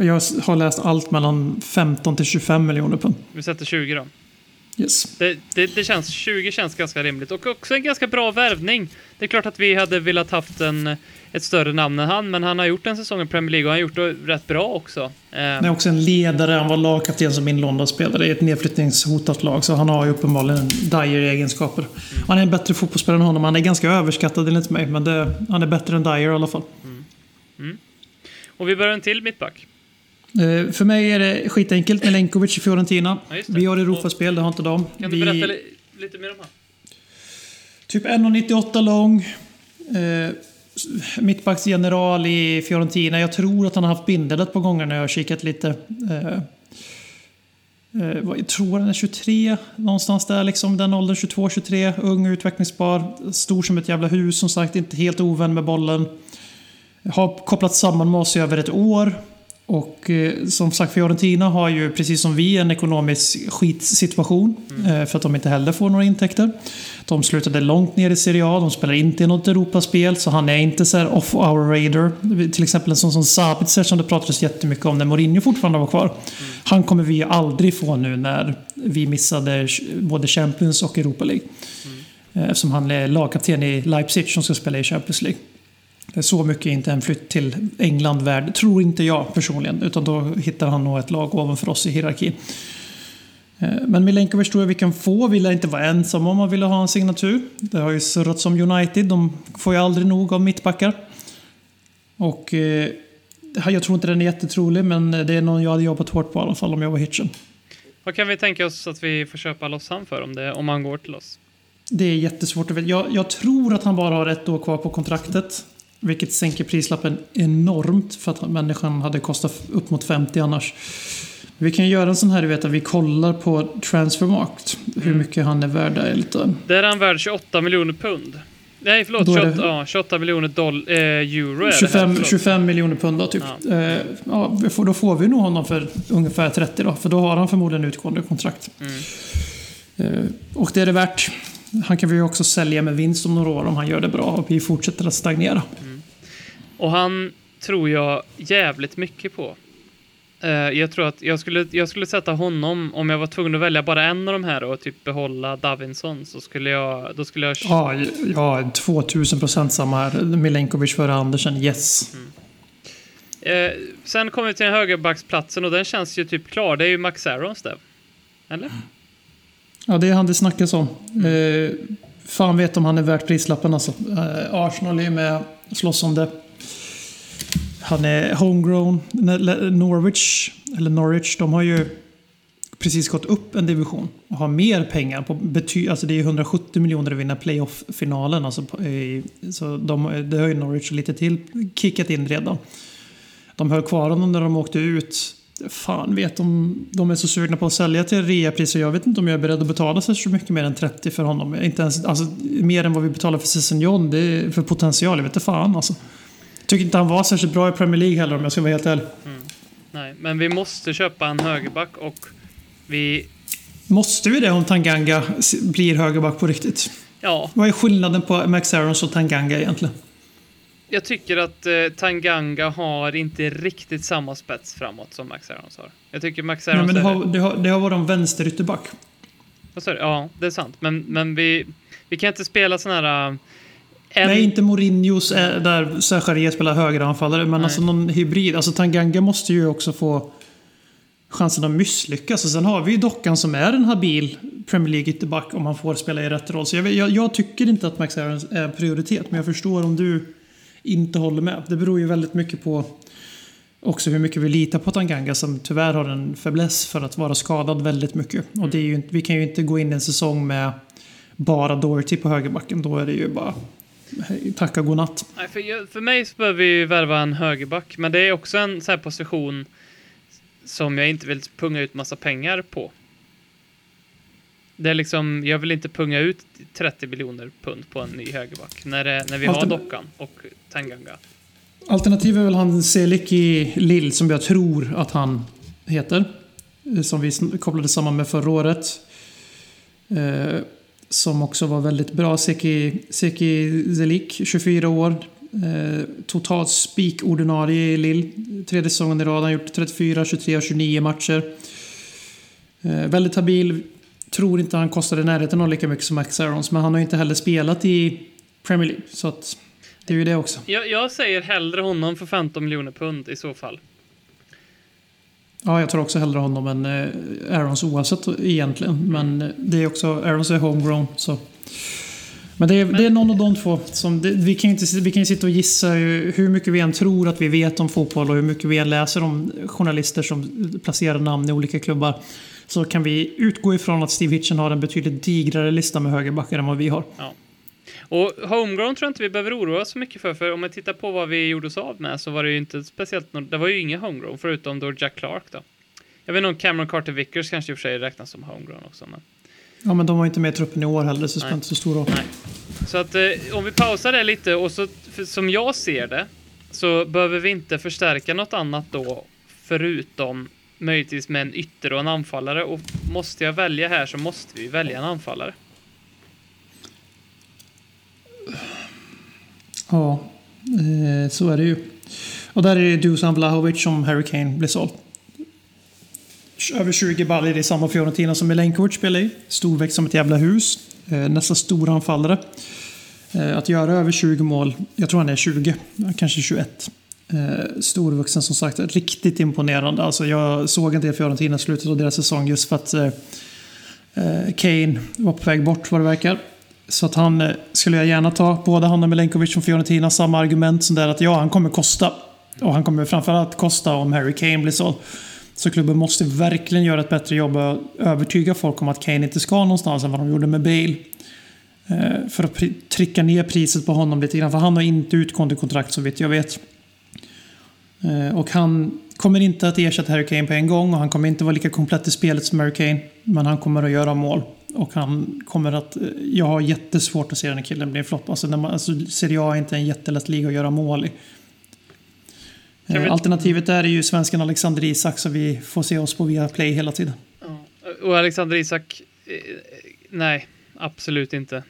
Jag har läst allt mellan 15 till 25 miljoner pund. Vi sätter 20 då. Yes. Det, det, det känns, 20 känns ganska rimligt och också en ganska bra värvning. Det är klart att vi hade velat haft en, ett större namn än han, men han har gjort en säsong i Premier League och han har gjort det rätt bra också. Han är också en ledare. Han var lagkapten som inlånad-spelare i ett nedflyttningshotat lag. Så han har ju uppenbarligen Dyer-egenskaper. Han är en bättre fotbollsspelare än honom. Han är ganska överskattad enligt mig. Men det, han är bättre än Dyer i alla fall. och vi börjar en till mittback. Eh, för mig är det skitenkelt. Milenkovic i Fiorentina. Ja. Vi har Europaspel, det har inte de. Kan du Vi- berätta li, lite mer om han? Typ 1,98 lång. Eh, mittbacksgeneral i Fiorentina. Jag tror att han har haft bindel ett par gånger när jag har kikat lite. Eh, eh, jag tror han är 23, någonstans där liksom. Den åldern, 22-23. Ung, utvecklingsbar. Stor som ett jävla hus, som sagt. Inte helt ovän med bollen. Har kopplat samman med oss i över ett år. Och eh, som sagt, Fiorentina har ju precis som vi en ekonomisk skitsituation. Eh, för att de inte heller får några intäkter. De slutade långt ner i Serie A. De spelar inte i något Europaspel. Så han är inte så off our radar. Till exempel en sån som Sabitzer som det pratades jättemycket om när Mourinho fortfarande var kvar. Han kommer vi aldrig få nu när vi missade både Champions och Europa League. Eh, Eftersom han är lagkapten i Leipzig som ska spela i Champions League. Så mycket är inte en flytt till England värd, tror inte jag personligen. Utan då hittar han nog ett lag ovanför oss i hierarkin. Eh, Men Milenkovic tror jag vi kan få. Vi lär inte vara ensamma om man ville ha en signatur. Det har ju surrats om United. De får ju aldrig nog av mittbackar. Och eh, jag tror inte den är jättetrolig, men det är någon jag hade jobbat hårt på i alla fall om jag var Hitchen. Vad kan vi tänka oss att vi får köpa loss han för om, det, om han går till oss? Det är jättesvårt att veta. Jag, jag tror att han bara har ett år kvar på kontraktet. Vilket sänker prislappen enormt för att människan hade kostat upp mot 50 annars. Vi kan göra en sån här, du vet, att vi kollar på Transfermarkt. Hur mycket han är värd där lite. Där är han värd 28 miljoner pund. Nej, förlåt. Då är 28, det- ja, 28 miljoner doll, eh, euro är det här. 25, förlåt. 25 miljoner pund då, typ. Ja. Eh, ja, då får vi nog honom för ungefär 30 då. För då har han förmodligen utgående kontrakt. Mm. Eh, och det är det värt. Han kan vi ju också sälja med vinst om några år om han gör det bra och vi fortsätter att stagnera. Och han tror jag jävligt mycket på. Eh, jag tror att jag skulle, jag skulle sätta honom, om jag var tvungen att välja bara en av de här och typ behålla Davinson, så skulle jag, då skulle jag... Ja, ja 2000 procent samma här. Milenkovic före Andersen, yes. Eh, sen kommer vi till den högerbacksplatsen och den känns ju typ klar. Det är ju Max Arons där. Eller? Ja, det är han det snackas om. Eh, fan vet om han är värt prislappen alltså. Eh, Arsenal är ju med och slåss om det. Han är homegrown. Norwich, eller Norwich, de har ju precis gått upp en division och har mer pengar. På bety- alltså det är ju 170 miljoner att vinna playoff-finalen. Alltså så de, det har ju Norwich lite till kickat in redan. De höll kvar honom när de åkte ut. Fan vet om de är så sugna på att sälja till reapriser. Jag vet inte om jag är beredd att betala så mycket mer än 30 för honom. Inte ens, alltså, mer än vad vi betalar för Season John. Det är för potential. Jag vet inte fan alltså. Tycker inte han var särskilt bra i Premier League heller om jag ska vara helt ärlig. Nej, men vi måste köpa en högerback och vi... Måste vi det om Tanganga blir högerback på riktigt? Ja, Vad är skillnaden på Max Aarons och Tanganga egentligen? Jag tycker att eh, Tanganga har inte riktigt samma spets framåt som Max Arons har. Jag tycker Max Nej, Arons men det, har, det, har, det har varit en vänsterytterback. Ja, det är sant. Men, men vi, vi kan inte spela sån här... äh, En, Nej, inte Mourinhos eh, där Sergio spelar högeranfallare, men Nej. alltså någon hybrid. Alltså Tanganga måste ju också få chansen att misslyckas. Och sen har vi ju Dockan som är en habil Premier League ytterback om han får spela i rätt roll. Så jag, jag, jag tycker inte att Max Aarons är en prioritet, men jag förstår om du inte håller med. Det beror ju väldigt mycket på också hur mycket vi litar på Tanganga som tyvärr har en fäbless för att vara skadad väldigt mycket. Och det är ju, inte- vi kan ju inte gå in i en säsong med bara Doherty på högerbacken. Då är det ju bara tacka godnatt. Nej, för, jag- för mig så behöver vi ju värva en högerback, men det är också en sån här position som jag inte vill punga ut massa pengar på. Det är liksom, jag vill inte punga ut 30 miljoner pund på en ny högerback när, det, när vi har Altern- Dockan och Tanganga. Alternativ är väl han Selik i Lill som jag tror att han heter. Eh, Som vi kopplade samman med förra året. Eh, som också var väldigt bra. Seki, Seki Zelik, 24 år. Eh, totalt spik-ordinarie i Lill. Tredje säsongen i rad. Han har gjort 34, 23 och 29 matcher. Eh, väldigt habil. Tror inte han kostade närheten av lika mycket som Max Aarons. Men han har ju inte heller spelat i Premier League. Så att det är ju det också. Jag, jag säger hellre honom för 15 miljoner pund i så fall. Ja, jag tror också hellre honom än eh, Aarons oavsett egentligen. Men eh, det är också, Aarons är homegrown. Så. Men det är, det är någon av de två. Som det, vi, kan ju inte, vi kan ju sitta och gissa hur mycket vi än tror att vi vet om fotboll och hur mycket vi än läser om journalister som placerar namn i olika klubbar. Så kan vi utgå ifrån att Steve Hitchen har en betydligt digrare lista med högerbackar än vad vi har. Och homegrown tror jag inte vi behöver oroa oss så mycket för, för om man tittar på vad vi gjorde oss av med så var det ju inte speciellt, det var ju inga homegrown förutom då Jack Clark då. Jag vet inte om Cameron Carter Vickers kanske i och för sig räknas som homegrown också, men Ja, men de var inte med i truppen i år heller, så det spelar inte så stor roll. Nej. Så att eh, om vi pausar det lite och så, som jag ser det, så behöver vi inte förstärka något annat då, förutom möjligtvis med en ytter och en anfallare. Och måste jag välja här så måste vi välja en anfallare. Ja, eh, så är det ju. Och där är det Dusan Vlahovic som Harry Kane blir såld. Över 20 baller i samma Fiorentina som Milenkovic spelar i. Storväxt som ett jävla hus. Eh, nästan stor anfallare. Eh, att göra över 20 mål, jag tror han är 20, kanske 21. Eh, storvuxen som sagt, riktigt imponerande. Alltså jag såg en del Fiorentina i slutet av deras säsong just för att eh, eh, Kane var på väg bort vad det verkar. Så att han eh, skulle jag gärna ta. Både han och Milenkovic från Fiorentina. Samma argument som där att ja, han kommer kosta. Och han kommer framförallt kosta om Harry Kane blir såld. Så klubben måste verkligen göra ett bättre jobb och övertyga folk om att Kane inte ska någonstans än vad de gjorde med Bale. Eh, för att pri- trycka ner priset på honom lite grann. För han har inte utgående kontrakt så vitt jag vet. Eh, och han kommer inte att ersätta Harry Kane på en gång och han kommer inte vara lika komplett i spelet som Harry Kane. Men han kommer att göra mål. Och han kommer att... eh, Jag har jättesvårt att se den här killen bli en flopp. Alltså, man, alltså, Serie A är inte en jättelätt liga att göra mål i. Eh, vi- Alternativet är ju svensken Alexander Isak så vi får se oss på Viaplay hela tiden. Och Alexander Isak, nej, absolut inte.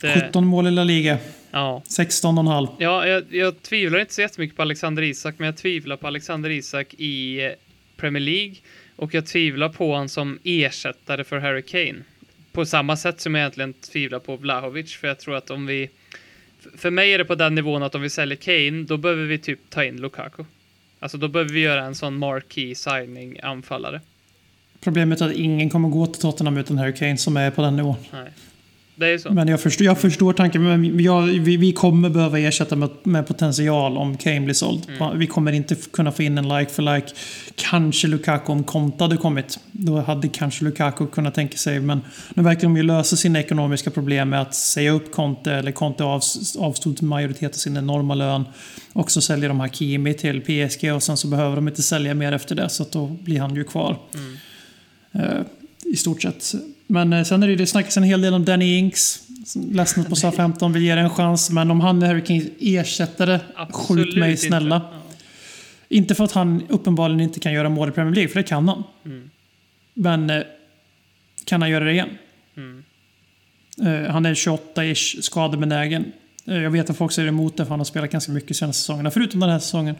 Det, 17 mål i La Liga, ja. 16,5. Ja, jag, jag tvivlar inte så jättemycket på Alexander Isak, men jag tvivlar på Alexander Isak i eh, Premier League och jag tvivlar på honom som ersättare för Harry Kane. På samma sätt som jag egentligen tvivlar på Vlahovic, för jag tror att om vi... För mig är det på den nivån att om vi säljer Kane, då behöver vi typ ta in Lukaku. Alltså då behöver vi göra en sån marquee signing anfallare. Problemet är att ingen kommer gå till Tottenham utan Harry Kane som är på den nivån. Nej. Det är så. Men jag förstår, jag förstår tanken. Men jag, vi, vi kommer behöva ersätta med, med potential om Kane blir såld. Vi kommer inte kunna få in en like för like. Kanske Lukaku om Konta hade kommit. Då hade kanske Lukaku kunnat tänka sig. Men nu verkar de ju lösa sina ekonomiska problem med att säga upp Conte. Eller Conte avs- avstod majoritet av sin enorma lön. Och så säljer de Hakimi till PSG och sen så behöver de inte sälja mer efter det. Så att då blir han ju kvar. Eh, I stort sett. Men eh, sen är det det snackas en hel del om Danny Inks. som Ledsnat på SA-15, vill ge det en chans. Men om han är Harry Kanes ersättare, Absolut skjut mig inte. snälla. Ja. Inte för att han uppenbarligen inte kan göra mål i Premier League, för det kan han. Mm. Men eh, kan han göra det igen? Mm. Eh, han är 28-ish, skadebenägen. Eh, jag vet att folk säger emot det, för han har spelat ganska mycket senaste säsongerna, förutom den här säsongen.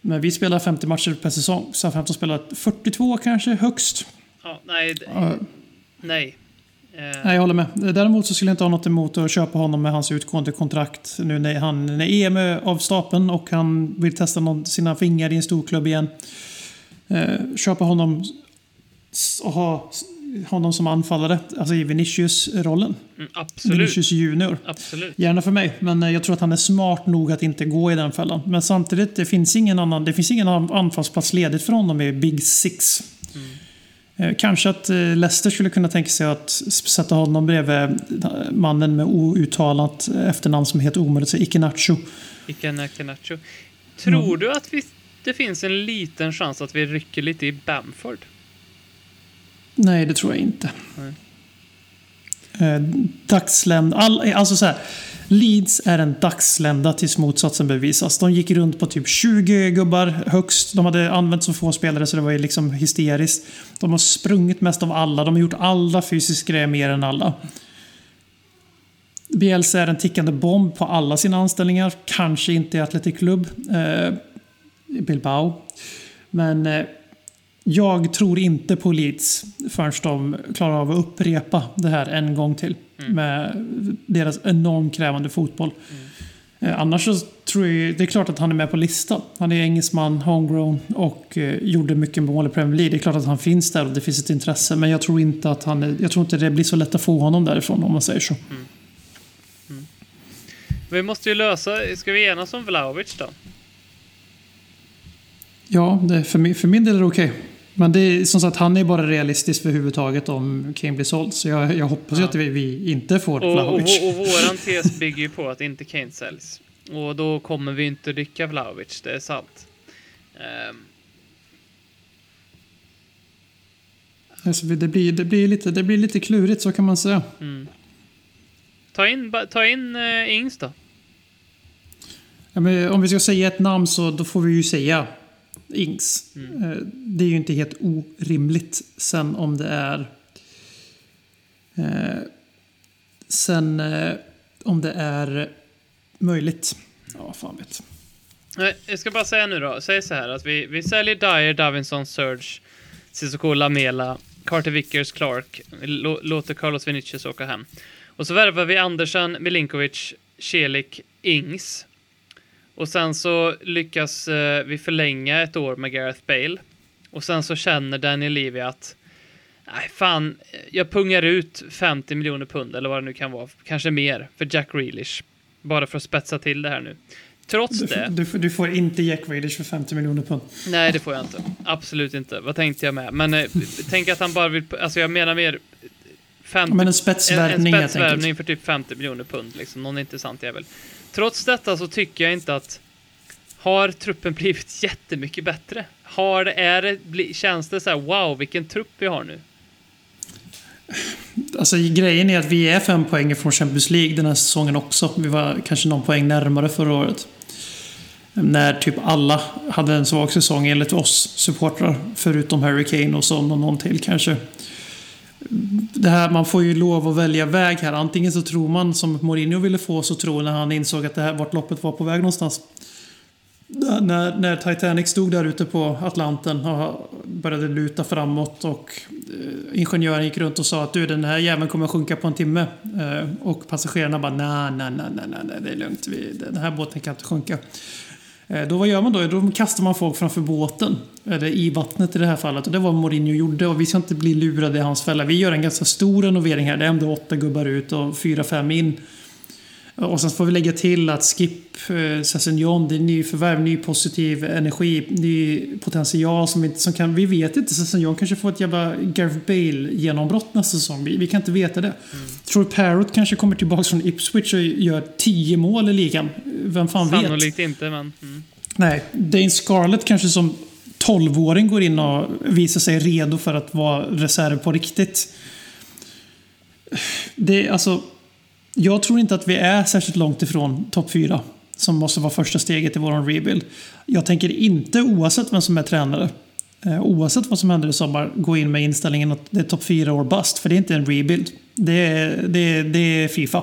Men vi spelar 50 matcher per säsong. SA-15 spelar 42 kanske, högst. Ja, nej, det- Nej. Eh, Nej, jag håller med. Däremot så skulle jag inte ha något emot att köpa honom med hans utgående kontrakt nu när, han, när EM är av stapeln och han vill testa någon, sina fingrar i en stor klubb igen. Eh, köpa honom och ha honom som anfallare, alltså i Vinicius-rollen. mm, absolut. Vinicius junior. Absolut. Gärna för mig, men eh, jag tror att han är smart nog att inte gå i den fällan. Men samtidigt, det finns ingen annan, det finns ingen annan anfallsplats ledigt för honom i Big Six. Eh, Kanske att eh, Leicester skulle kunna tänka sig att sätta honom bredvid eh, mannen med outtalat efternamn som heter omöjligt, så Ikenacho. Icke Nacho. Tror du att vi, det finns en liten chans att vi rycker lite i Bamford? Nej, det tror jag inte. Nej. Eh, dagslämna... All, alltså så här. Leeds är en dagslända tills motsatsen bevisas. De gick runt på typ 20 gubbar högst. De hade använt så få spelare så det var ju liksom hysteriskt. De har sprungit mest av alla. De har gjort alla fysiska grejer mer än alla. Bielsa är en tickande bomb på alla sina anställningar. Kanske inte i Athletic Club. Eh, Bilbao. Men eh, jag tror inte på Leeds förrän de klarar av att upprepa det här en gång till. Med deras enormt krävande fotboll. Eh, annars så tror jag, det är klart att han är med på listan. Han är engelsman, homegrown och eh, gjorde mycket mål i Premier League. Det är klart att han finns där och det finns ett intresse. Men jag tror inte att han är, jag tror inte det blir så lätt att få honom därifrån om man säger så. Vi måste ju lösa... Ska vi enas om Vlahovic då? Ja, det, för, min, för min del är det okej. Men det är som sagt, han är bara realistisk överhuvudtaget om Kane blir såld. Så jag, jag hoppas ju Ja. att vi, vi inte får Och, och, Vlahovic. och, och våran tes bygger ju på att inte Kane säljs. Och då kommer vi inte rycka Vlahovic, det är sant. Ehm, Alltså, det, blir, det, blir lite, det blir lite klurigt, så kan man säga. mm. Ta in, ta in uh, Ings då. Ja, om vi ska säga ett namn så då får vi ju säga Ings. Mm. Eh, Det är ju inte helt orimligt. Sen om det är... Eh, sen eh, om det är möjligt. Ja, fan vet. Jag ska bara säga nu då. Säg så här att vi, vi säljer Dyer, Davinson, Surge, Cissoko, Lamela, Carter Vickers, Clark. Låter Carlos Vinicius åka hem. Och så värvar vi Andersen, Milinkovic, Celik, Ings. Och sen så lyckas eh, vi förlänga ett år med Gareth Bale. Och sen så känner Daniel Levy att Nej, fan, jag pungar ut 50 miljoner pund eller vad det nu kan vara. Kanske mer för Jack Grealish. Bara för att spetsa till det här nu. Trots Du, det. du, du får inte Jack Grealish för 50 miljoner pund. Nej, det får jag inte. Absolut inte. Vad tänkte jag med? Men eh, tänk att han bara vill... Alltså jag menar mer... 50, Men en en, spetsvärvning en helt spetsvärvning för typ 50 miljoner pund. Liksom. Någon intressant jävel. Trots detta så tycker jag inte att... Har truppen blivit jättemycket bättre? Har det, är det, bli, känns det så här, wow, vilken trupp vi har nu? Alltså, grejen är att vi är fem poäng från Champions League den här säsongen också. Vi var kanske någon poäng närmare förra året. När typ alla hade en svag säsong enligt oss supportrar. Förutom Harry Kane och så någon, någon till kanske. Det här, man får ju lov att välja väg här. Antingen så tror man som Mourinho ville få oss att tro när han insåg att det här, vart loppet var på väg någonstans. När, när Titanic stod där ute på Atlanten och började luta framåt och eh, ingenjören gick runt och sa att du den här jäveln kommer att sjunka på en timme. Eh, och passagerarna bara nej, nej, nej, nej, nej, nej, det är lugnt. Vi, den här båten kan inte sjunka. Eh, då vad gör man då? Då kastar man folk framför båten. Eller i vattnet i det här fallet. Och det var vad Mourinho gjorde. Och vi ska inte bli lurade i hans fälla. Vi gör en ganska stor renovering här. Det är ändå åtta gubbar ut och fyra, fem in. Och sen får vi lägga till att Skip, eh, Sessignon, det är nyförvärv, ny positiv energi, ny potential som, inte, som kan... Vi vet inte, Sessignon kanske får ett jävla Gareth Bale-genombrott nästa säsong. Vi, vi kan inte veta det. Tror Parrot kanske kommer tillbaka från Ipswich och gör tio mål i ligan. Vem fan vet? Sannolikt inte, men... Mm. Nej, Dane Scarlett kanske som 12-åring går in och visar sig redo för att vara reserv på riktigt. Det är alltså... Jag tror inte att vi är särskilt långt ifrån topp 4. Som måste vara första steget i vår rebuild. Jag tänker inte, oavsett vem som är tränare, eh, oavsett vad som händer i sommar, gå in med inställningen att det är topp 4 år bust. För det är inte en rebuild. Det är, det är, det är Fifa.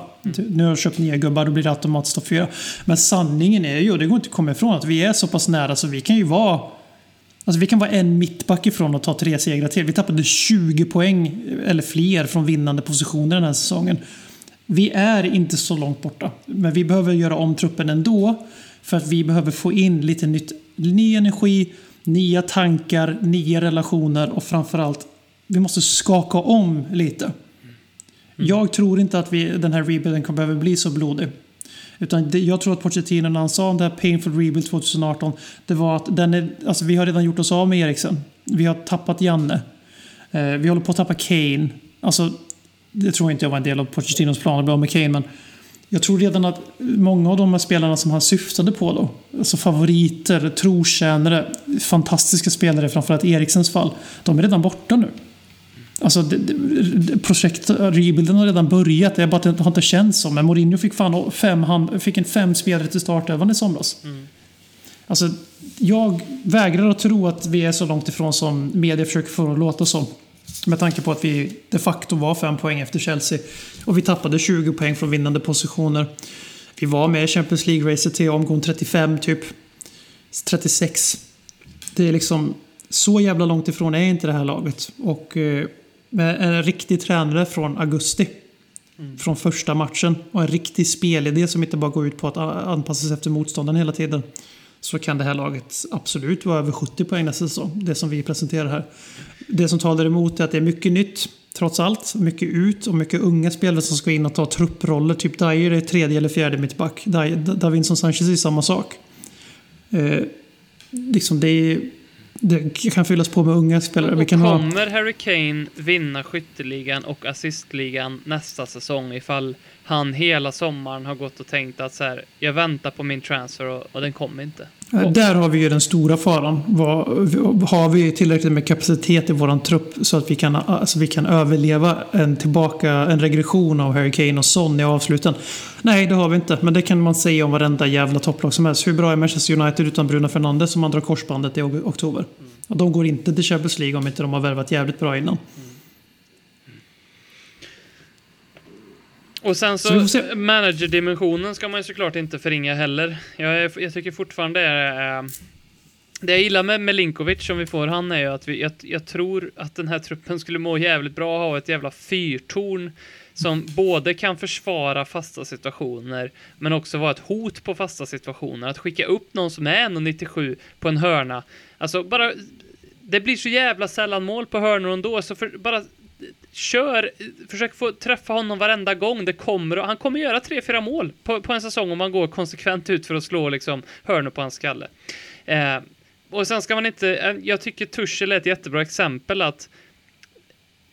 Nu har jag köpt nya gubbar, då blir det automatiskt topp 4. Men sanningen är ju, och det går inte att komma ifrån, att vi är så pass nära så vi kan ju vara Alltså vi kan vara en mittback ifrån att ta tre segrar till. Vi tappade 20 poäng eller fler från vinnande positioner den här säsongen. Vi är inte så långt borta. Men vi behöver göra om truppen ändå. För att vi behöver få in lite nytt, ny energi, nya tankar, nya relationer och framförallt vi måste skaka om lite. Mm. Jag tror inte att vi, den här rebuilden kommer behöva bli så blodig. Utan det, jag tror att Pochettino när han sa om det här Painful Rebuild 2018. Det var att den är, alltså vi har redan gjort oss av med Eriksen. Vi har tappat Janne. Eh, vi håller på att tappa Kane. Alltså, det tror inte jag var en del av Pochettinos plan att bli av med Kane. Men jag tror redan att många av de här spelarna som han syftade på då. Alltså favoriter, trotjänare, fantastiska spelare framförallt i Eriksens fall. De är redan borta nu. Alltså, det, det, projekt rebuilden har redan börjat. Det är bara att det har inte känts så. Men Mourinho fick, fan fem, han fick en fem spelare till startelvan i somras. Mm. Alltså, jag vägrar att tro att vi är så långt ifrån som media försöker få att låta som. Med tanke på att vi de facto var fem poäng efter Chelsea. Och vi tappade 20 poäng från vinnande positioner. Vi var med i Champions League-racet till omgång 35, typ. 36. Det är liksom... Så jävla långt ifrån är inte det här laget. Och eh, med en riktig tränare från augusti. Mm. Från första matchen. Och en riktig spelidé som inte bara går ut på att anpassa sig efter motståndaren hela tiden. Så kan det här laget absolut vara över 70 poäng nästa säsong. Det som vi presenterar här. Det som talar emot är att det är mycket nytt. Trots allt. Mycket ut och mycket unga spelare som ska in och ta trupproller. Typ Dyer är tredje eller fjärde mittback. Davinson Sanchez är samma sak. Eh, liksom det är det kan fyllas på med unga spelare. Och, och kommer ha... Harry Kane vinna skytteligan och assistligan nästa säsong ifall han hela sommaren har gått och tänkt att så här, jag väntar på min transfer och, och den kommer inte. Och. Där har vi ju den stora faran. Var, har vi tillräckligt med kapacitet i våran trupp så att vi kan, alltså vi kan överleva en tillbaka, en regression av Harry Kane och Son i avsluten? Nej, det har vi inte. Men det kan man säga om varenda jävla topplag som helst. Hur bra är Manchester United utan Bruno Fernandes som man drar korsbandet i oktober? Mm. De går inte till Champions League om inte de har värvat jävligt bra innan. Mm. Och sen så, så managerdimensionen ska man ju såklart inte förringa heller. Jag, jag tycker fortfarande det är... Eh, det jag gillar med Melinkovic, om vi får han, är ju att vi, jag, jag tror att den här truppen skulle må jävligt bra att ha ett jävla fyrtorn som både kan försvara fasta situationer, men också vara ett hot på fasta situationer. Att skicka upp någon som är 1,97 på en hörna. Alltså, bara... Det blir så jävla sällan mål på hörnor ändå, så för, bara kör, försök få träffa honom varenda gång det kommer och han kommer göra tre, fyra mål på, på en säsong om man går konsekvent ut för att slå liksom hörnor på hans skalle. Eh, och sen ska man inte, eh, jag tycker Tuchel är ett jättebra exempel att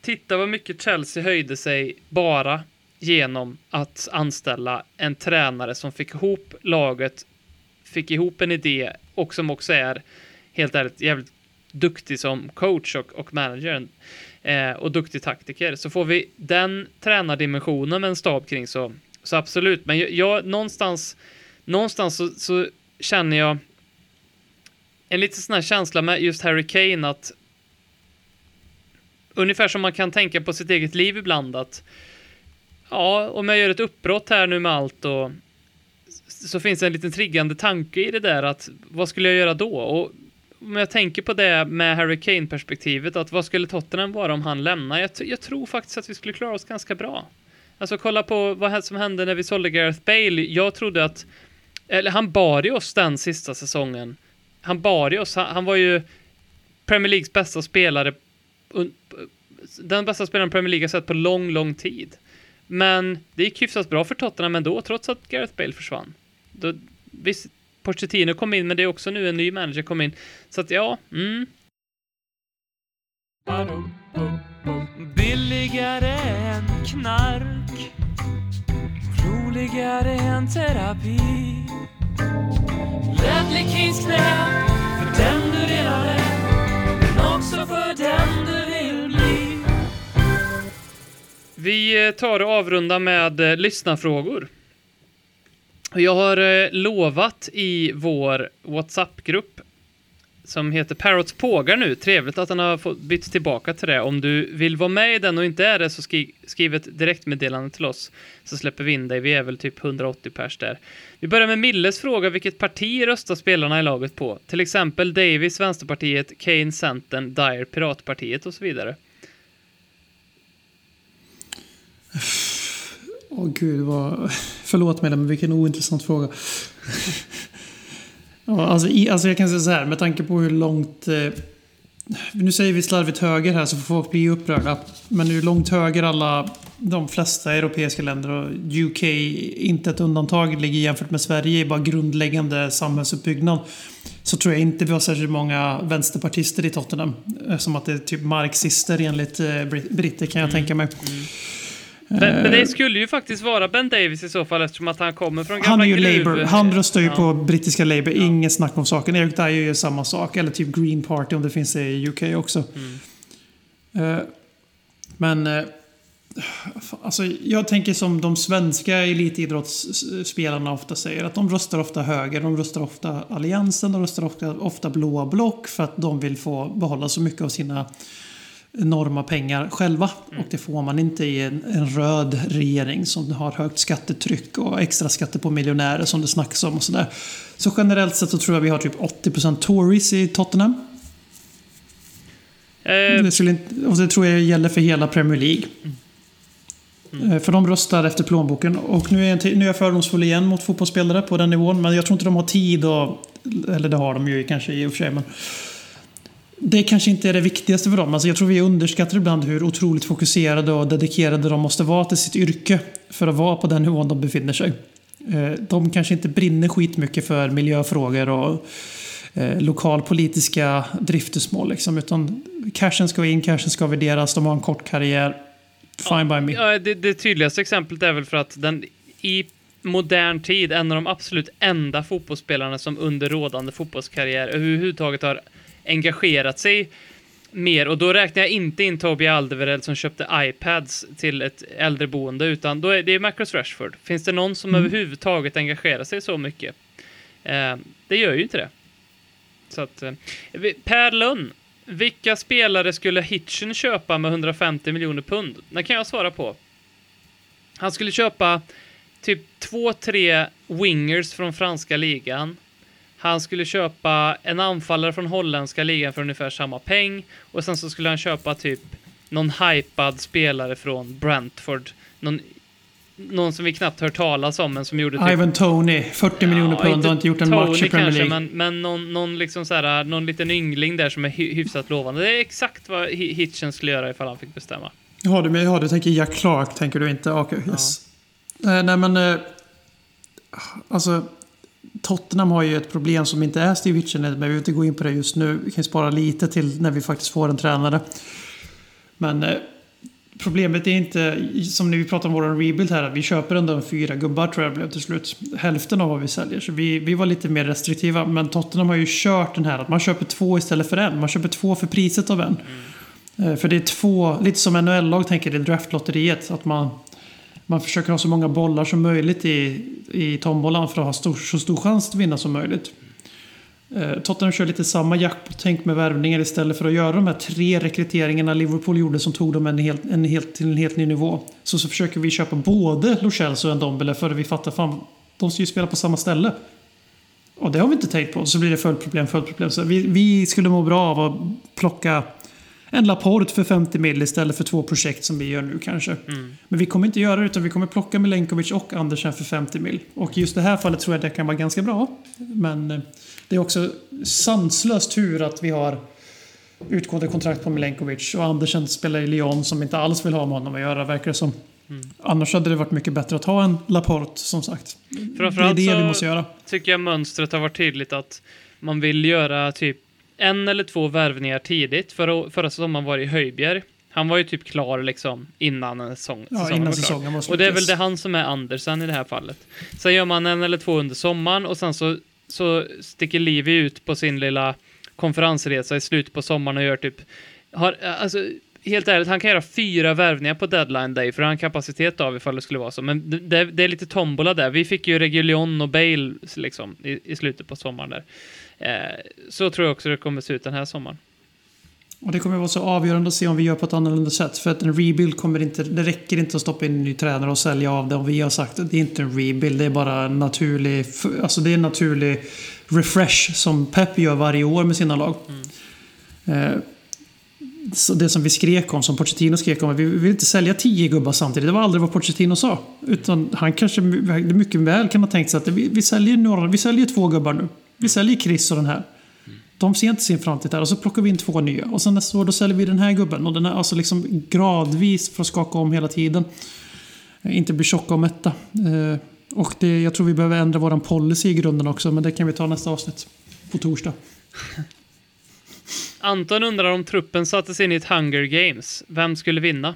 titta vad mycket Chelsea höjde sig bara genom att anställa en tränare som fick ihop laget, fick ihop en idé och som också är helt ärligt jävligt duktig som coach och, och manager eh, och duktig taktiker. Så får vi den tränardimensionen med en stab kring så, så absolut. Men jag, jag någonstans, någonstans så, så, känner jag en lite sån här känsla med just Harry Kane att ungefär som man kan tänka på sitt eget liv ibland att ja, om jag gör ett uppbrott här nu med allt och så finns det en liten triggande tanke i det där att vad skulle jag göra då? Och om jag tänker på det med Harry Kane-perspektivet, att vad skulle Tottenham vara om han lämnar? Jag, jag, tror faktiskt att vi skulle klara oss ganska bra. Alltså kolla på vad som hände när vi sålde Gareth Bale. Jag trodde att, eller han bar ju oss den sista säsongen. Han bar ju oss, han, han var ju Premier Leagues bästa spelare, den bästa spelaren Premier League har sett på lång, lång tid. Men det gick hyfsat bra för Tottenham ändå, trots att Gareth Bale försvann. Då, visst, Pochettino kom in, men det är också nu en ny manager kom in. Så att ja, mm. Billigare än knark Roligare än terapi Ledley Kings knä för den du redan är men också för den du vill bli Vi eh, tar och avrundar med eh, lyssnarfrågor. Jag har eh, lovat i vår WhatsApp-grupp som heter Parrots pågar nu. Trevligt att den har bytt tillbaka till det. Om du vill vara med i den och inte är det så skri skriv ett direktmeddelande till oss så släpper vi in dig. Vi är väl typ 180 pers där. Vi börjar med Milles fråga. Vilket parti röstar spelarna i laget på? Till exempel Davis, Vänsterpartiet, Kane, Centern, Dyer, Piratpartiet och så vidare. Åh gud, vad... Förlåt mig, men vilken ointressant fråga. ja, alltså, i, alltså jag kan säga så här, med tanke på hur långt... Eh, nu säger vi slarvigt höger här så får folk bli upprörda. Men hur långt höger alla de flesta europeiska länder och UK, inte ett undantag, ligger jämfört med Sverige i bara grundläggande samhällsuppbyggnad. Så tror jag inte vi har särskilt många vänsterpartister i Tottenham. Eh, Som att det är typ marxister enligt eh, brit- britter kan jag tänka mig. Men, men det skulle ju faktiskt vara Ben Davis i så fall eftersom att han kommer från gamla Han är ju Labour. Han röstar ju Ja. på brittiska Labour. Inget snack om saken. Erik Dyer gör samma sak. Eller typ Green Party om det finns i UK också. Eh, men... eh, Alltså, jag tänker som de svenska elitidrottsspelarna ofta säger. Att de röstar ofta höger. De röstar ofta Alliansen. De röstar ofta, ofta blåa block. För att de vill få behålla så mycket av sina enorma pengar själva. Och det får man inte i en, en röd regering som har högt skattetryck och extra skatter på miljonärer som det snackas om och sådär. Så generellt sett så tror jag vi har typ 80% Tories i Tottenham. Eh, Det, skulle inte, och det tror jag gäller för hela Premier League. Eh, För de röstar efter plånboken. Och nu är, jag, nu är jag fördomsfull igen mot fotbollsspelare på den nivån. Men jag tror inte de har tid och... Eller det har de ju kanske i och för sig. Men det kanske inte är det viktigaste för dem. Alltså jag tror vi underskattar ibland hur otroligt fokuserade och dedikerade de måste vara till sitt yrke. För att vara på den nivån de befinner sig. Eh, De kanske inte brinner skitmycket för miljöfrågor och eh, lokalpolitiska driftesmål. Liksom, utan cashen ska in, cashen ska värderas, de har en kort karriär. Fine by me. Ja, det, det tydligaste exemplet är väl för att den i modern tid, en av de absolut enda fotbollsspelarna som under rådande fotbollskarriär överhuvudtaget har engagerat sig mer. Och då räknar jag inte in Toby Alderweireld som köpte iPads till ett äldreboende, utan då är det Marcus Rashford. Finns det någon som överhuvudtaget engagerar sig så mycket? Eh, det gör ju inte det. Så att, eh, Per Lönn, vilka spelare skulle Hitchen köpa med 150 miljoner pund? Det kan jag svara på. Han skulle köpa typ två, tre wingers från franska ligan. Han skulle köpa en anfallare från holländska ligan för ungefär samma peng. Och sen så skulle han köpa typ någon hypad spelare från Brentford. Någon, någon som vi knappt hört talas om, men som gjorde typ Ivan Tony, 40 miljoner pund, har inte gjort en match i Premier kanske, League. men, men någon, någon, liksom så här, någon liten yngling där som är hy hyfsat lovande. Det är exakt vad Hi- Hitchen skulle göra ifall han fick bestämma. Ja, du, men- ja, du tänker Jack Clark, tänker du inte? Okej, yes. Eh, nej, men... Eh, alltså, Tottenham har ju ett problem som inte är Steve Hitchen, men vi behöver inte gå in på det just nu. Vi kan spara lite till när vi faktiskt får en tränare. Men eh, problemet är inte, som när vi pratar om vår rebuild här, att vi köper ändå en fyra gubbar tror jag blev till slut. Hälften av vad vi säljer. Så vi, vi var lite mer restriktiva. Men Tottenham har ju kört den här att man köper två istället för en. Man köper två för priset av en. Eh, För det är två, lite som NHL-lag tänker det draftlotteriet. Att man, man försöker ha så många bollar som möjligt i, i tombolan för att ha stor, så stor chans att vinna som möjligt. Eh, Tottenham kör lite samma jackpot-tänk med värvningar istället för att göra de här tre rekryteringarna Liverpool gjorde som tog dem en helt, en helt, till en helt ny nivå. Så, så försöker vi köpa både Lo Celso och en Dombele för att vi fattar fan, de ska ju spela på samma ställe. Och det har vi inte tänkt på. Så blir det följdproblem, följdproblem. Så vi, vi skulle må bra av att plocka en Laporte för 50 mil istället för två projekt som vi gör nu kanske. Men vi kommer inte göra det utan vi kommer plocka Milenkovic och Andersen för 50 mil. Och just det här fallet tror jag det kan vara ganska bra. Men eh, det är också sanslöst tur att vi har utgående kontrakt på Milenkovic och Andersen spelar i Lyon som inte alls vill ha med honom att göra verkar det som. Annars hade det varit mycket bättre att ha en Laporte som sagt. Det är Framförallt det vi måste göra. tycker jag mönstret har varit tydligt att man vill göra typ en eller två värvningar tidigt. Förra, förra sommaren var det i Höjbjerg. Han var ju typ klar liksom innan en säsong, Ja, säsongen innan klar. säsongen var slut. Och det är väl det han som är Andersen i det här fallet. Sen gör man en eller två under sommaren och sen så, så sticker Livi ut på sin lilla konferensresa i slutet på sommaren och gör typ... Har, alltså, helt ärligt, han kan göra fyra värvningar på deadline day, för han har kapacitet av ifall det skulle vara så. Men det- det, är lite tombola där. Vi fick ju Reguljon och Bale liksom, i, i slutet på sommaren där. Eh, så tror jag också det kommer se ut den här sommaren. Och det kommer vara så avgörande att se om vi gör på ett annorlunda sätt. För att en rebuild kommer inte... Det räcker inte att stoppa in en ny tränare och sälja av det. Och vi har sagt att det är inte en rebuild. Det är bara en naturlig... Alltså det är en naturlig refresh som Pep gör varje år med sina lag. Eh, så det som vi skrek om, som Pochettino skrek om, vi vill inte sälja tio gubbar samtidigt. Det var aldrig vad Pochettino sa. Utan han kanske my- mycket väl kan ha tänkt sig att vi, vi, säljer några, vi säljer två gubbar nu. Vi säljer Chris och den här. De ser inte sin framtid där och så plockar vi in två nya. Och sen nästa år då säljer vi den här gubben. Och den här, alltså liksom gradvis för att skaka om hela tiden. Eh, inte bli tjocka och mätta. Eh, och det, jag tror vi behöver ändra våran policy i grunden också. Men det kan vi ta nästa avsnitt. På torsdag. Anton undrar om truppen sattes in i ett Hunger Games. Vem skulle vinna?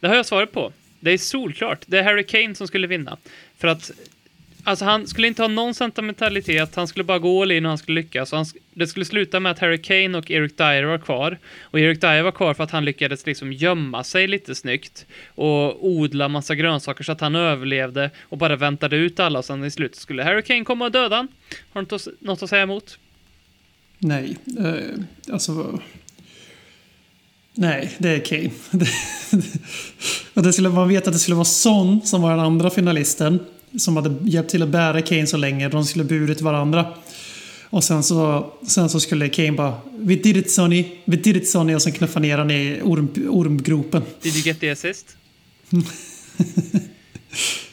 Det har jag svaret på. Det är solklart. Det är Harry Kane som skulle vinna. För att Alltså han skulle inte ha någon sentimentalitet, han skulle bara gå all in och han skulle lyckas. Han, det skulle sluta med att Harry Kane och Eric Dyer var kvar. Och Eric Dyer var kvar för att han lyckades liksom gömma sig lite snyggt. Och odla massa grönsaker så att han överlevde och bara väntade ut alla. Och sen i slutet skulle Harry Kane komma och döda han. Har du något att säga emot? Nej, eh, alltså... Nej, det är Kane. och det skulle, man vet att det skulle vara Son som var den andra finalisten. Som hade hjälpt till att bära Kane så länge. De skulle burit varandra. Och sen så, sen så skulle Kane bara We did it Sonny, we did it Sonny och sen knuffa ner han i orm, ormgropen. Did you get the assist?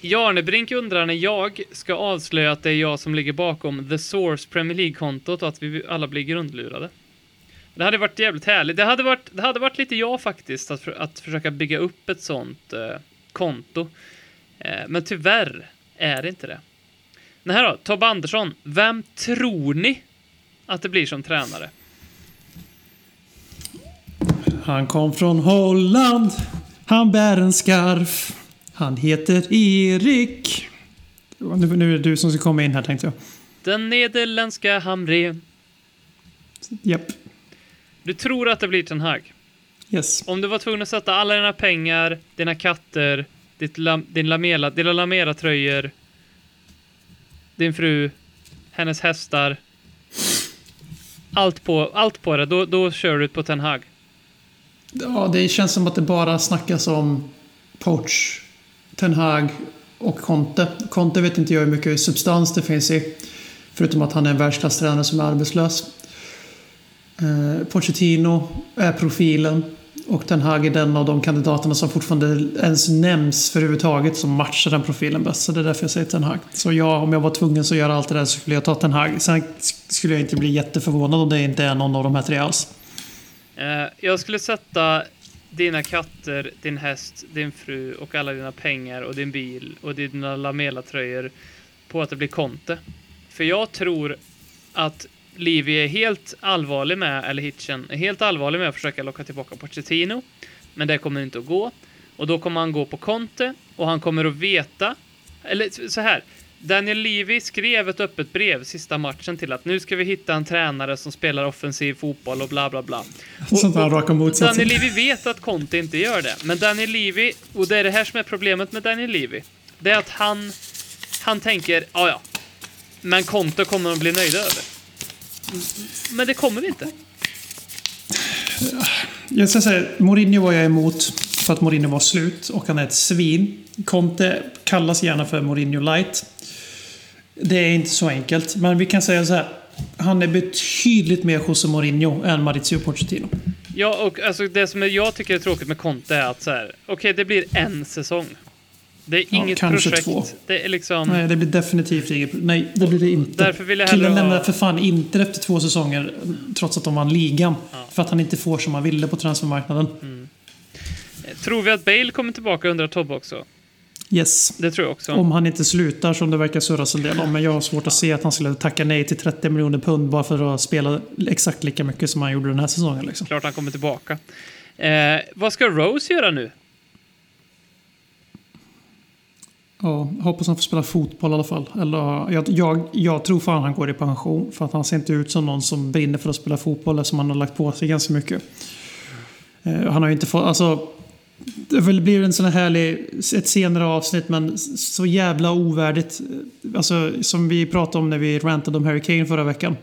Jarnebrink undrar när jag ska avslöja att det är jag som ligger bakom The Source Premier League-kontot och att vi alla blir grundlurade. Det hade varit jävligt härligt. Det hade varit, det hade varit lite jag faktiskt, att, för, att försöka bygga upp ett sånt eh, konto. Eh, men tyvärr är inte det. Den här då, Tobbe Andersson. Vem tror ni att det blir som tränare? Han kom från Holland. Han bär en skarf. Han heter Erik. Nu, nu är det du som ska komma in här tänkte jag. Den nederländska Hamrén. Japp. Du tror att det blir Ten Hag? Yes. Om du var tvungen att sätta alla dina pengar, dina katter, ditt lam, din lamela, dina lamela-tröjor, din fru, hennes hästar, allt på, allt på det, då, då kör du på Ten Hag. Ja, det känns som att det bara snackas om Poch, Ten Hag och Conte. Conte vet inte jag hur mycket substans det finns i. Förutom att han är en världsklasstränare som är arbetslös. Eh, Pochettino är profilen. Och Ten Hag är den av de kandidaterna som fortfarande ens nämns för överhuvudtaget som matchar den profilen bäst. Så det är därför jag säger Ten Hag. Så ja, om jag var tvungen att göra allt det där så skulle jag ta Ten Hag. Sen skulle jag inte bli jätteförvånad om det inte är någon av de här tre alls. Eh, jag skulle sätta dina katter, din häst, din fru och alla dina pengar och din bil och dina lamela-tröjor på att det blir Conte. För jag tror att Livi är helt allvarlig med, eller Hitchen, är helt allvarlig med att försöka locka tillbaka Pochettino. Men det kommer inte att gå. Och då kommer han gå på Conte och han kommer att veta, eller så här. Daniel Levy skrev ett öppet brev sista matchen till att nu ska vi hitta en tränare som spelar offensiv fotboll och bla bla bla. Sånt här raka motsatsen. Daniel Levy vet att Conte inte gör det. Men Daniel Levy, och det är det här som är problemet med Daniel Levy. Det är att han, han tänker, ja ja, men Conte kommer de bli nöjda över. Men det kommer vi inte. Jag ska säga, Mourinho var jag emot för att Mourinho var slut och han är ett svin. Conte kallas gärna för Mourinho light. Det är inte så enkelt, men vi kan säga så här. Han är betydligt mer José Mourinho än Maurizio Pochettino. Ja, och alltså det som jag tycker är tråkigt med Conte är att så här, okej, det blir en säsong. Det är Ja, inget kanske projekt. två. Det är liksom... Nej, det blir definitivt inget... Nej, det blir det inte. Därför vill jag Killen ha- lämnar för fan inte efter två säsonger, trots att de vann ligan. För att han inte får som han ville på transfermarknaden. Tror vi att Bale kommer tillbaka undrar Tobbe också. Yes. Det tror jag också. Om han inte slutar som det verkar surras en del om. Men jag har svårt att se att han skulle tacka nej till 30 miljoner pund bara för att spela exakt lika mycket som han gjorde den här säsongen. Liksom. Klart han kommer tillbaka. Eh, vad ska Rose göra nu? Ja, hoppas han får spela fotboll i alla fall. Eller, jag, jag, jag tror fan han går i pension. För att han ser inte ut som någon som brinner för att spela fotboll eftersom han har lagt på sig ganska mycket. Eh, han har ju inte fått, alltså det blir en sån här härlig, ett senare avsnitt men så jävla ovärdigt. Eh, alltså som vi pratade om när vi rantade om Harry Kane förra veckan.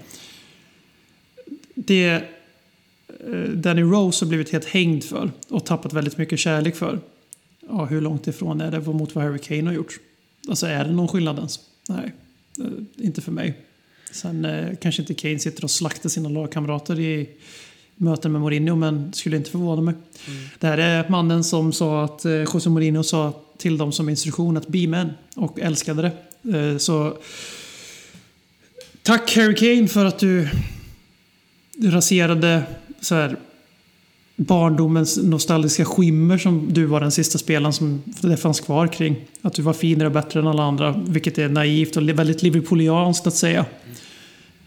Det eh, Danny Rose har blivit helt hängd för och tappat väldigt mycket kärlek för. Ja, hur långt ifrån är det mot vad Harry Kane har gjort? Alltså är det någon skillnad ens? Nej, eh, inte för mig. Sen eh, kanske inte Kane sitter och slaktar sina lagkamrater i möten med Mourinho, men skulle inte förvåna mig. Det här är mannen som sa att eh, José Mourinho sa till dem som instruktion att be men och älskade det. Eh, så tack Harry Kane för att du raserade så här, barndomens nostalgiska skimmer som du var den sista spelaren som det fanns kvar kring. Att du var finare och bättre än alla andra, vilket är naivt och väldigt liverpoolianskt att säga.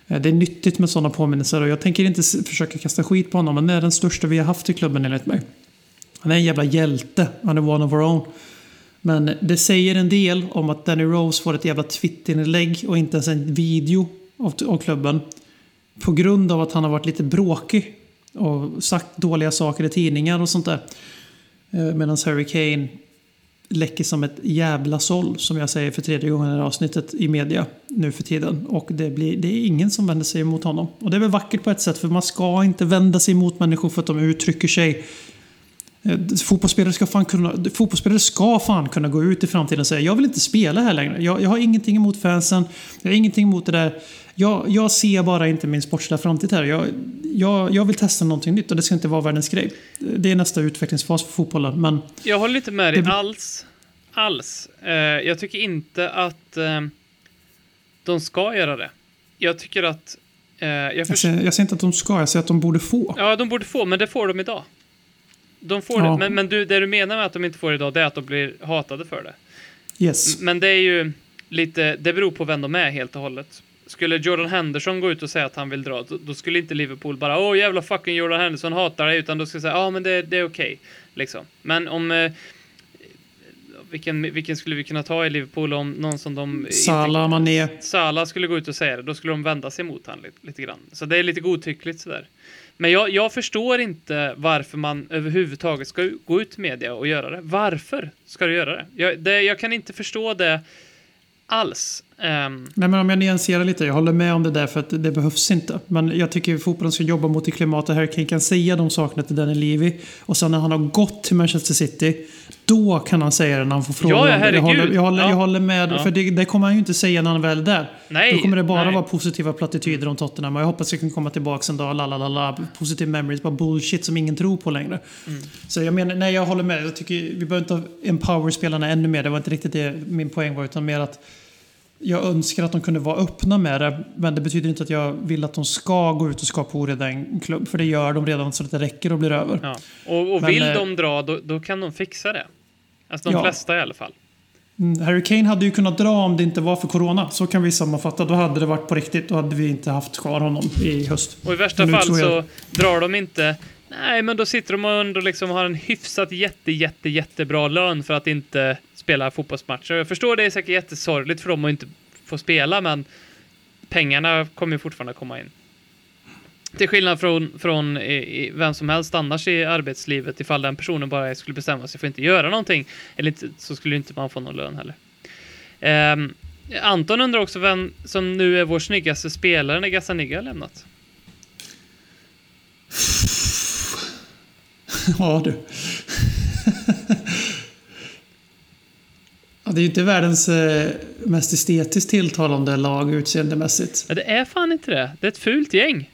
Eh, det är nyttigt med sådana påminnelser och jag tänker inte försöka kasta skit på honom, men det är den största vi har haft i klubben enligt mig. Han är en jävla hjälte, han är one of our own. Men det säger en del om att Danny Rose får ett jävla Twitterinlägg och inte ens en video av klubben. På grund av att han har varit lite bråkig och sagt dåliga saker i tidningar och sånt där. Eh, medan Harry Kane läcker som ett jävla såll, som jag säger för tredje gången i det här avsnittet i media nu för tiden. Och det, blir, det är ingen som vänder sig emot honom. Och det är väl vackert på ett sätt, för man ska inte vända sig emot människor för att de uttrycker sig. Eh, fotbollsspelare ska, fan kunna, fotbollsspelare ska fan kunna gå ut i framtiden och säga jag vill inte spela här längre. Jag, jag har ingenting emot fansen. Jag har ingenting emot det där. Jag, jag ser bara inte min sportsliga framtid här. Jag, jag, jag vill testa någonting nytt och det ska inte vara världens grej. Det är nästa utvecklingsfas för fotbollen. Men Jag håller inte med dig Det alls. Alls. Eh, jag tycker inte att eh, de ska göra det. Jag tycker att... Eh, jag jag säger, jag säger inte att de ska, jag säger att de borde få. Ja, de borde få, men det får de idag. De får Ja. det. Men, men du, det du menar med att de inte får det idag, det är att de blir hatade för det. Yes. Men det är ju lite... Det beror på vem de är helt och hållet. Skulle Jordan Henderson gå ut och säga att han vill dra, då, då skulle inte Liverpool bara åh jävla fucking Jordan Henderson hatar dig, utan då skulle säga ja men det, det är okej. Liksom. Men om... Eh, vilken, vilken skulle vi kunna ta i Liverpool om någon som de... Salah, Mané. Salah skulle gå ut och säga det, då skulle de vända sig mot han lite, lite grann. Så det är lite godtyckligt sådär. Men jag, jag förstår inte varför man överhuvudtaget ska gå ut i media och göra det. Varför ska du göra det? Jag, det, jag kan inte förstå det alls. Ehm, Nej, men om jag nyanserar lite, jag håller med om det där för att det behövs inte. Men jag tycker att fotbollen ska jobba mot det klimatet Harry Kane kan säga de sakerna till Danny Levy. Och sen när han har gått till Manchester City, då kan han säga det när han får frågan. Ja, det. jag, herregud. håller, jag, håller, Ja. jag håller med, Ja. för det, det kommer han ju inte säga när han väl är där. Nej, Då kommer det bara nej. vara positiva plattityder om Tottenham. Och jag hoppas jag kan komma tillbaka en dag, la la la la, positive memories, bara bullshit som ingen tror på längre. Mm. Så jag menar, nej jag håller med. Jag tycker vi behöver inte empower spelarna ännu mer. Det var inte riktigt det min poäng var, utan mer att jag önskar att de kunde vara öppna med det, men det betyder inte att jag vill att de ska gå ut och skapa oreda i en klubb. För det gör de redan så att det räcker och blir över. ja. Och, och Men, vill eh, de dra, då, då kan de fixa det. Alltså de Ja. flesta i alla fall. Mm, Harry Kane hade ju kunnat dra om det inte var för Corona. Så kan vi sammanfatta. Då hade det varit på riktigt. Då hade vi inte haft kvar honom i höst. Och i värsta fall tror så jag- drar de inte... Nej, men då sitter de och ändå liksom har en hyfsat jätte, jätte, jättebra lön för att inte spela fotbollsmatcher. Jag förstår det är säkert jättesorgligt för dem att inte få spela, men pengarna kommer ju fortfarande komma in. Till skillnad från, från i, i, vem som helst annars i arbetslivet, ifall den personen bara skulle bestämma sig för att inte göra någonting, eller inte, så skulle inte man få någon lön heller. Um, Anton undrar också vem som nu är vår snyggaste spelare när Gazzaniga har lämnat. Ja du. ja, det är ju inte världens eh, mest estetiskt tilltalande lag utseendemässigt. Ja, det är fan inte det. Det är ett fult gäng.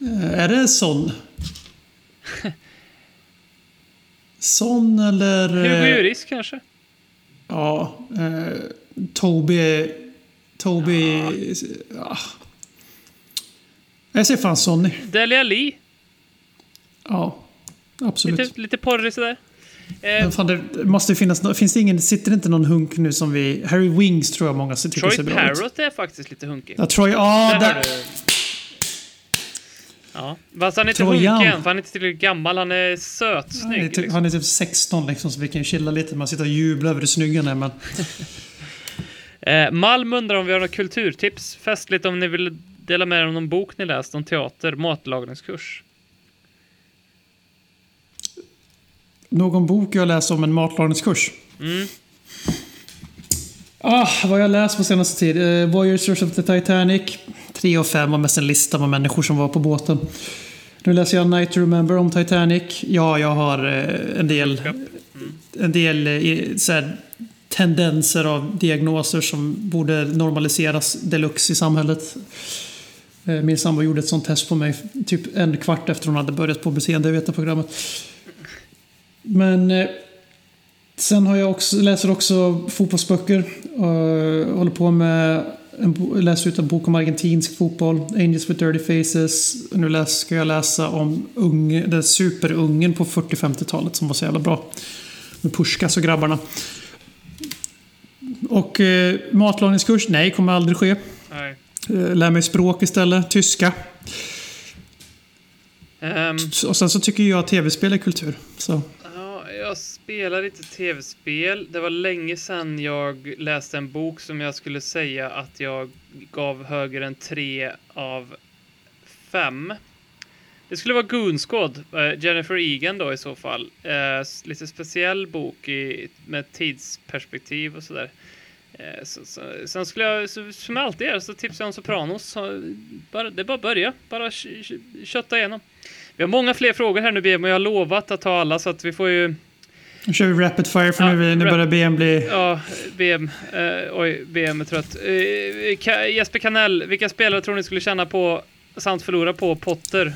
Eh, är det sån? Sån eller... Hugo eh, Lloris kanske? Ja. Eh, Toby... Toby... Ja. Jag säger fan Sonny. Dele Alli? Ja. Absolut. Lite, lite porrig sådär. Eh, fan, det måste ju finnas Finns det ingen... Sitter det inte någon hunk nu som vi... Harry Wings tror jag många tycker ser Troy bra ut. Parrott är faktiskt lite hunkig. Ja, Troy... Ja, Där där... Ja, fast han är inte hunkig än, för han är inte tillräckligt gammal. Han är sötsnygg. typ, Liksom. han är typ 16 liksom, så vi kan ju chilla lite. Man sitter och jublar över hur snygg han är, men... Eh, Malm undrar om vi har några kulturtips. Festligt om ni vill dela med er om någon bok ni läst om teater, matlagningskurs. Någon bok jag läst om en matlagningskurs. Mm. Ah, vad jag läst på senaste tid. Eh, Voyagers of the Titanic. 3 och 5 var mest en lista med människor som var på båten. Nu läser jag Night to Remember om Titanic. Ja, jag har eh, en del, en del eh, så här, tendenser av diagnoser som borde normaliseras deluxe i samhället. Eh, Min sambo gjorde ett sånt test på mig typ en kvart efter hon hade börjat på BCN-programmet. Men eh, sen har jag också, läser också fotbollsböcker. Och håller på med en, läser ut en bok om argentinsk fotboll. Angels with dirty faces. Nu läs, ska jag läsa om unge, den superungen på 40-50-talet som var så jävla bra. Med Puskas och grabbarna. Och eh, matlagningskurs? Nej, kommer aldrig ske. Nej. Eh, Lär mig språk istället. Tyska. Ehm, Och sen så tycker jag att tv-spel är kultur. Så jag spelar lite tv-spel. Det var länge sedan jag läste en bok som jag skulle säga att jag gav högre än tre av fem. Det skulle vara Goonsquad, eh, Jennifer Egan då i så fall. Eh, lite speciell bok i, med tidsperspektiv och sådär. Eh, så, så, sen skulle jag, så, som jag alltid gör, så tipsar jag om Sopranos. Så, bara, det är bara att börja, bara kötta igenom. Vi har många fler frågor här nu men jag har lovat att ta alla så att vi får ju nu kör vi rapid fire för Ja, nu, nu börjar BM bli... Ja, BM. Eh, oj, BM är trött. Ka- Jesper Kanell, vilka spelare tror ni skulle tjäna på samt förlora på Potter?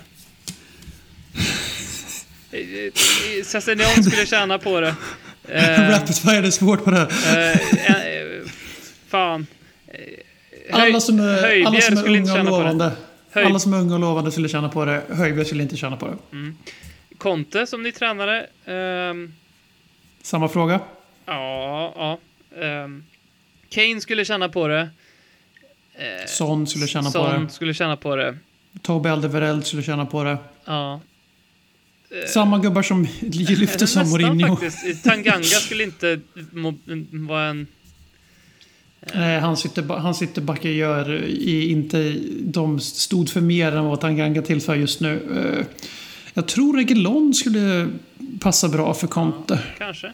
Eh, eh, skulle tjäna på det. Eh, rapid fire är svårt på det eh, fan. Höj- Alla som är, alla som är skulle inte unga och det. lovande. Alla som är unga och lovande skulle tjäna på det. Höjbjerg skulle inte tjäna på det. Conte som ni tränare. Ehm, Samma fråga. ja, ja. Ehm, Kane skulle tjäna på det. Eh, Son skulle på Son det. skulle tjäna på det. Tobbe Alderweireld skulle tjäna på det. Ja. Samma gubbar som lyfte som Nästan Mourinho. faktiskt. Tanganga skulle inte vara en... Nej, hans ytter- hans ytterbackar gör i, inte... De stod för mer än vad Tanganga tillför just nu. Jag tror Reguilon skulle passa bra för Conte. Kanske.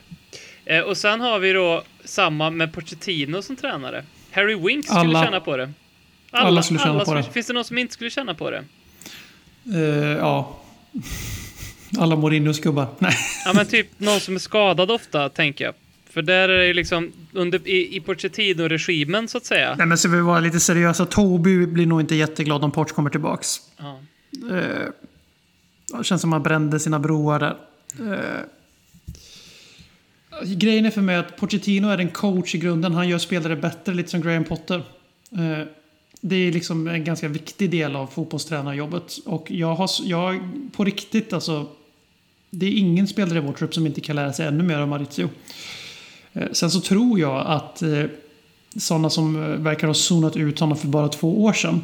Eh, och sen har vi då samma med Pochettino som tränare. Harry Winks skulle Alla. tjäna på det. Alla skulle tjäna på det. Finns det någon som inte skulle tjäna på det? Eh, ja. Alla Mourinhos gubbar. Nej. Ja, men typ någon som är skadad ofta, tänker jag. För där är det ju liksom under, i, i Pochettino-regimen, så att säga. Nej men ska vi vara lite seriösa. Toby blir nog inte jätteglad om Porch kommer tillbaks. Ja. Eh, det känns som att man brände sina broar där. Eh, grejen är för mig att Pochettino är en coach i grunden. Han gör spelare bättre, lite som Graham Potter. Eh, det är liksom en ganska viktig del av fotbollstränarjobbet. Och jag har, jag, på riktigt alltså, det är ingen spelare i vår trupp som inte kan lära sig ännu mer om Maurizio. Eh, sen så tror jag att eh, sådana som eh, verkar ha zonat ut honom för bara två år sedan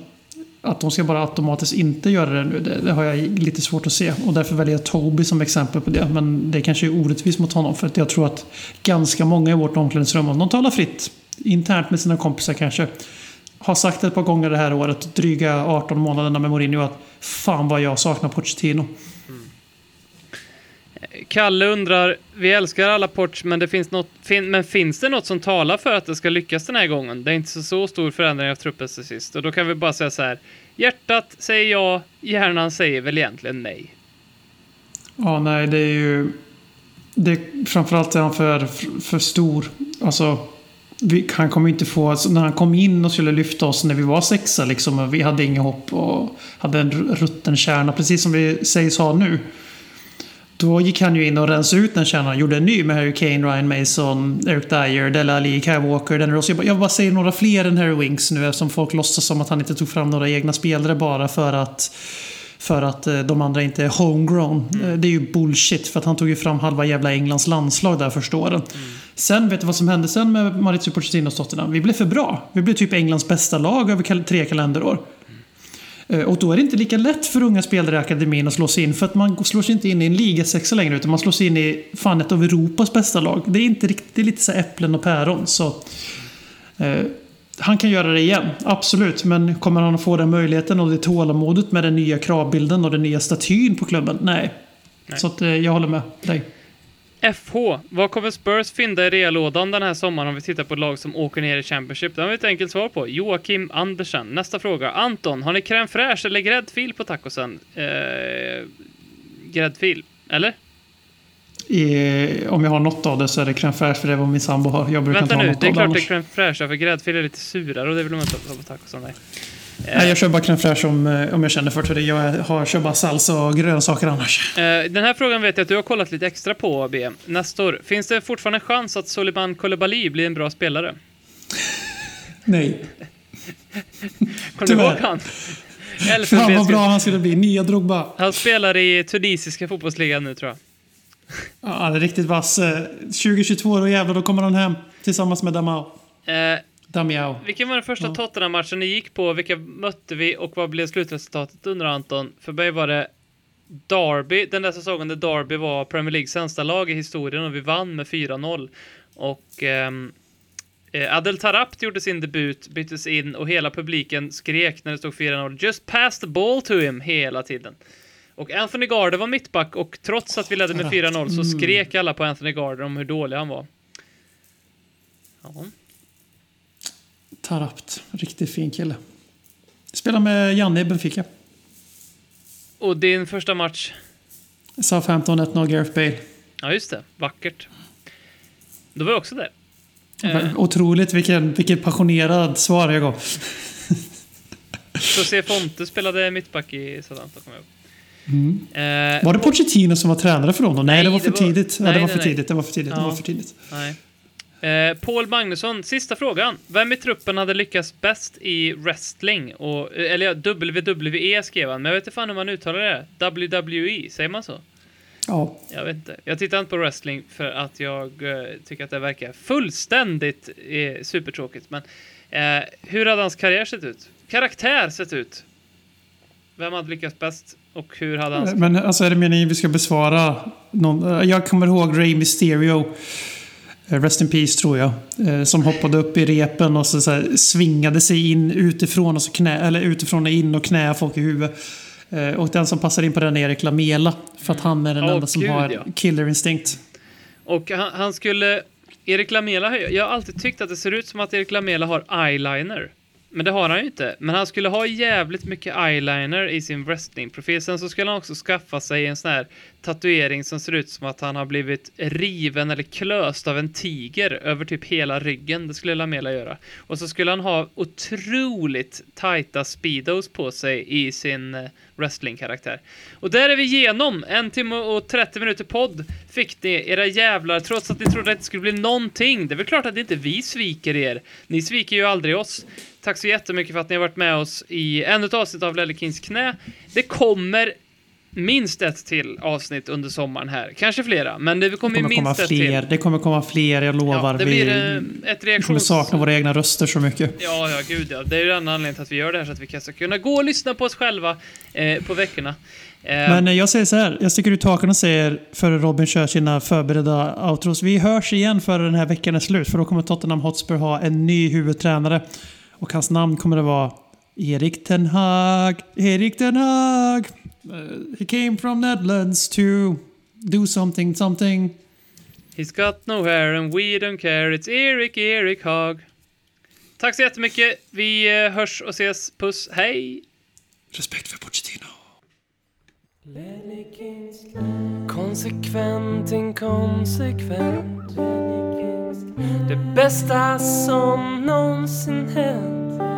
att de ska bara automatiskt inte göra det nu, det, det har jag lite svårt att se. Och därför väljer jag Toby som exempel på det. Men det kanske är orättvist mot honom. För att jag tror att ganska många i vårt omklädningsrum, om de talar fritt, internt med sina kompisar kanske, har sagt ett par gånger det här året, dryga 18 månaderna med Mourinho, att fan vad jag saknar Pochettino. Kalle undrar, vi älskar alla Porch, men, det finns något, fin, men finns det något som talar för att det ska lyckas den här gången? Det är inte så, så stor förändring av truppen till sist. Och då kan vi bara säga så här, hjärtat säger ja, hjärnan säger väl egentligen nej. Ja, nej, det är ju... Det, framförallt är han för, för stor. Alltså, vi, han kommer inte få... Alltså, när han kom in och skulle lyfta oss när vi var sexa, liksom, och vi hade inget hopp och hade en rutten kärna, precis som vi sägs ha nu. Då gick han ju in och rensade ut den kärnan och gjorde en ny med Harry Kane, Ryan Mason, Eric Dyer, Dele Alli, Kyle Walker, Danny Rose. Jag bara, jag bara säger några fler än Harry Winks nu eftersom folk låtsas som att han inte tog fram några egna spelare bara för att för att eh, de andra inte är homegrown. Eh, Det är ju bullshit för att han tog ju fram halva jävla Englands landslag där första åren. Sen, vet du vad som hände sen med Maurizio Pochettino och Tottenham? Vi blev för bra. Vi blev typ Englands bästa lag över tre kalenderår. Eh, Och då är det inte lika lätt för unga spelare i akademin att slå sig in. För att man slår sig inte in i en ligasexa längre utan man slår sig in i fan ett av Europas bästa lag. Det är inte riktigt, det är lite så äpplen och päron. Så, eh, han kan göra det igen, absolut. Men kommer han att få den möjligheten och det tålamodet med den nya kravbilden och den nya statyn på klubben? Nej. Nej. Så att, eh, jag håller med dig. FH, vad kommer Spurs fynda i reallådan den här sommaren om vi tittar på lag som åker ner i Championship? Det har vi ett enkelt svar på. Joakim Andersen. Nästa fråga. Anton, har ni crème fraîche eller gräddfil på tacosen? Eh, gräddfil, eller? I, om jag har något av det så är det crème fraîche för det är vad min sambo har. Jag brukar Vänta inte ha nu, något det är klart det är crème fraîche, för gräddfil är lite surare och det vill man inte ha på tacosen. Nej. Nej, jag kör bara crème fraîche om, eh, om jag känner för det. Jag har, kör bara salsa och grönsaker annars. Eh, Den här frågan vet jag att du har kollat lite extra på, B. Nestor, finns det fortfarande chans att Soliman Koulibaly blir en bra spelare? Nej. Kommer du ihåg han? Fan vad bra han skulle bli. Nya Drogba. Han spelar i tunisiska fotbollsligan nu tror jag. Ja, han är riktigt vass. Eh, 2022, då jävlar, då kommer han hem. Tillsammans med Damao. Eh, Damiao. vilken var den första Ja. Tottenham-matchen ni gick på? Vilka mötte vi och vad blev slutresultatet under Anton? För mig var det Derby, den där säsongen där Derby var Premier Leagues sämsta lag i historien och vi vann med 4-0. Och ehm, eh, Adel Tarabt gjorde sin debut, byttes in och hela publiken skrek när det stod 4-0 “Just pass the ball to him” hela tiden. Och Anthony Gardner var mittback och trots att vi ledde med 4-0 så skrek alla på Anthony Gardner om hur dålig han var. Ja. Tarapt. Riktigt fin kille. Spelar med Janne i Benfica. Och din första match? Southampton 1-0 Gareth Bale. Ja, just det. Vackert. Då var jag också där. Eh, Otroligt vilken, vilket passionerad svar jag gav. José Fonte spelade mittback i Southampton, kommer jag ihåg. Eh, Var det Pochettino som var tränare för honom? Nej, Nej, det var för tidigt. Nej, det var för tidigt. Det var för tidigt. Det var för tidigt. nej. Eh, Paul Magnusson, sista frågan. Vem i truppen hade lyckats bäst i wrestling? Och, eh, eller ja, WWE skrev han, men jag vet inte fan hur man uttalar det. WWE, säger man så? Ja. Jag vet inte. Jag tittar inte på wrestling för att jag eh, tycker att det verkar fullständigt eh, supertråkigt. Men eh, hur hade hans karriär sett ut? Karaktär sett ut? Vem hade lyckats bäst? Och hur hade hans... Men alltså är det meningen vi ska besvara någon, Jag kommer ihåg Ray Mysterio. Eh, Rest in Peace tror jag. eh, Som hoppade upp i repen och så, så här, svingade sig in utifrån och så knä, eller utifrån och in och knä folk i huvudet. Eh, Och den som passar in på den är Erik Lamela. För att han är den Åh, enda som gud, har ja. killer instinct. Och han, han skulle... Erik Lamela, jag har alltid tyckt att det ser ut som att Erik Lamela har eyeliner. Men det har han ju inte. Men han skulle ha jävligt mycket eyeliner i sin wrestlingprofil. Sen så skulle han också skaffa sig en sån här tatuering som ser ut som att han har blivit riven eller klöst av en tiger över typ hela ryggen. Det skulle Lamela göra. Och så skulle han ha otroligt tajta speedos på sig i sin eh, wrestlingkaraktär. Och där är vi igenom. En timme och 30 minuter podd fick ni, era jävlar, trots att ni trodde att det skulle bli någonting. Det är väl klart att inte vi sviker er. Ni sviker ju aldrig oss. Tack så jättemycket för att ni har varit med oss i ännu ett avsnitt av Lelle Kings knä. Det kommer minst ett till avsnitt under sommaren här. Kanske flera, men det Det kommer, kommer komma minst ett fler. till. Det kommer komma fler, jag lovar. Ja, det vi, blir eh, ett vi kommer reaktions... sakna våra egna röster så mycket. Ja, ja, gud ja. Det är ju den anledningen till att vi gör det här, så att vi kan ska kunna gå och lyssna på oss själva eh, på veckorna. Eh, Men eh, jag säger så här, jag sticker ut hakan och säger före Robin kör sina förberedda outros. Vi hörs igen före den här veckan är slut för då kommer Tottenham Hotspur ha en ny huvudtränare. Och hans namn kommer att vara Erik Ten Hag. Erik Ten Hag. He came from Netherlands to do something something. He's got no hair and we don't care. It's Erik, Erik Hag. Tack så jättemycket. Vi eh, hörs och ses. Puss. Hej! Respekt för Pochettino. Konsekvent, inkonsekvent Det bästa som någonsin hänt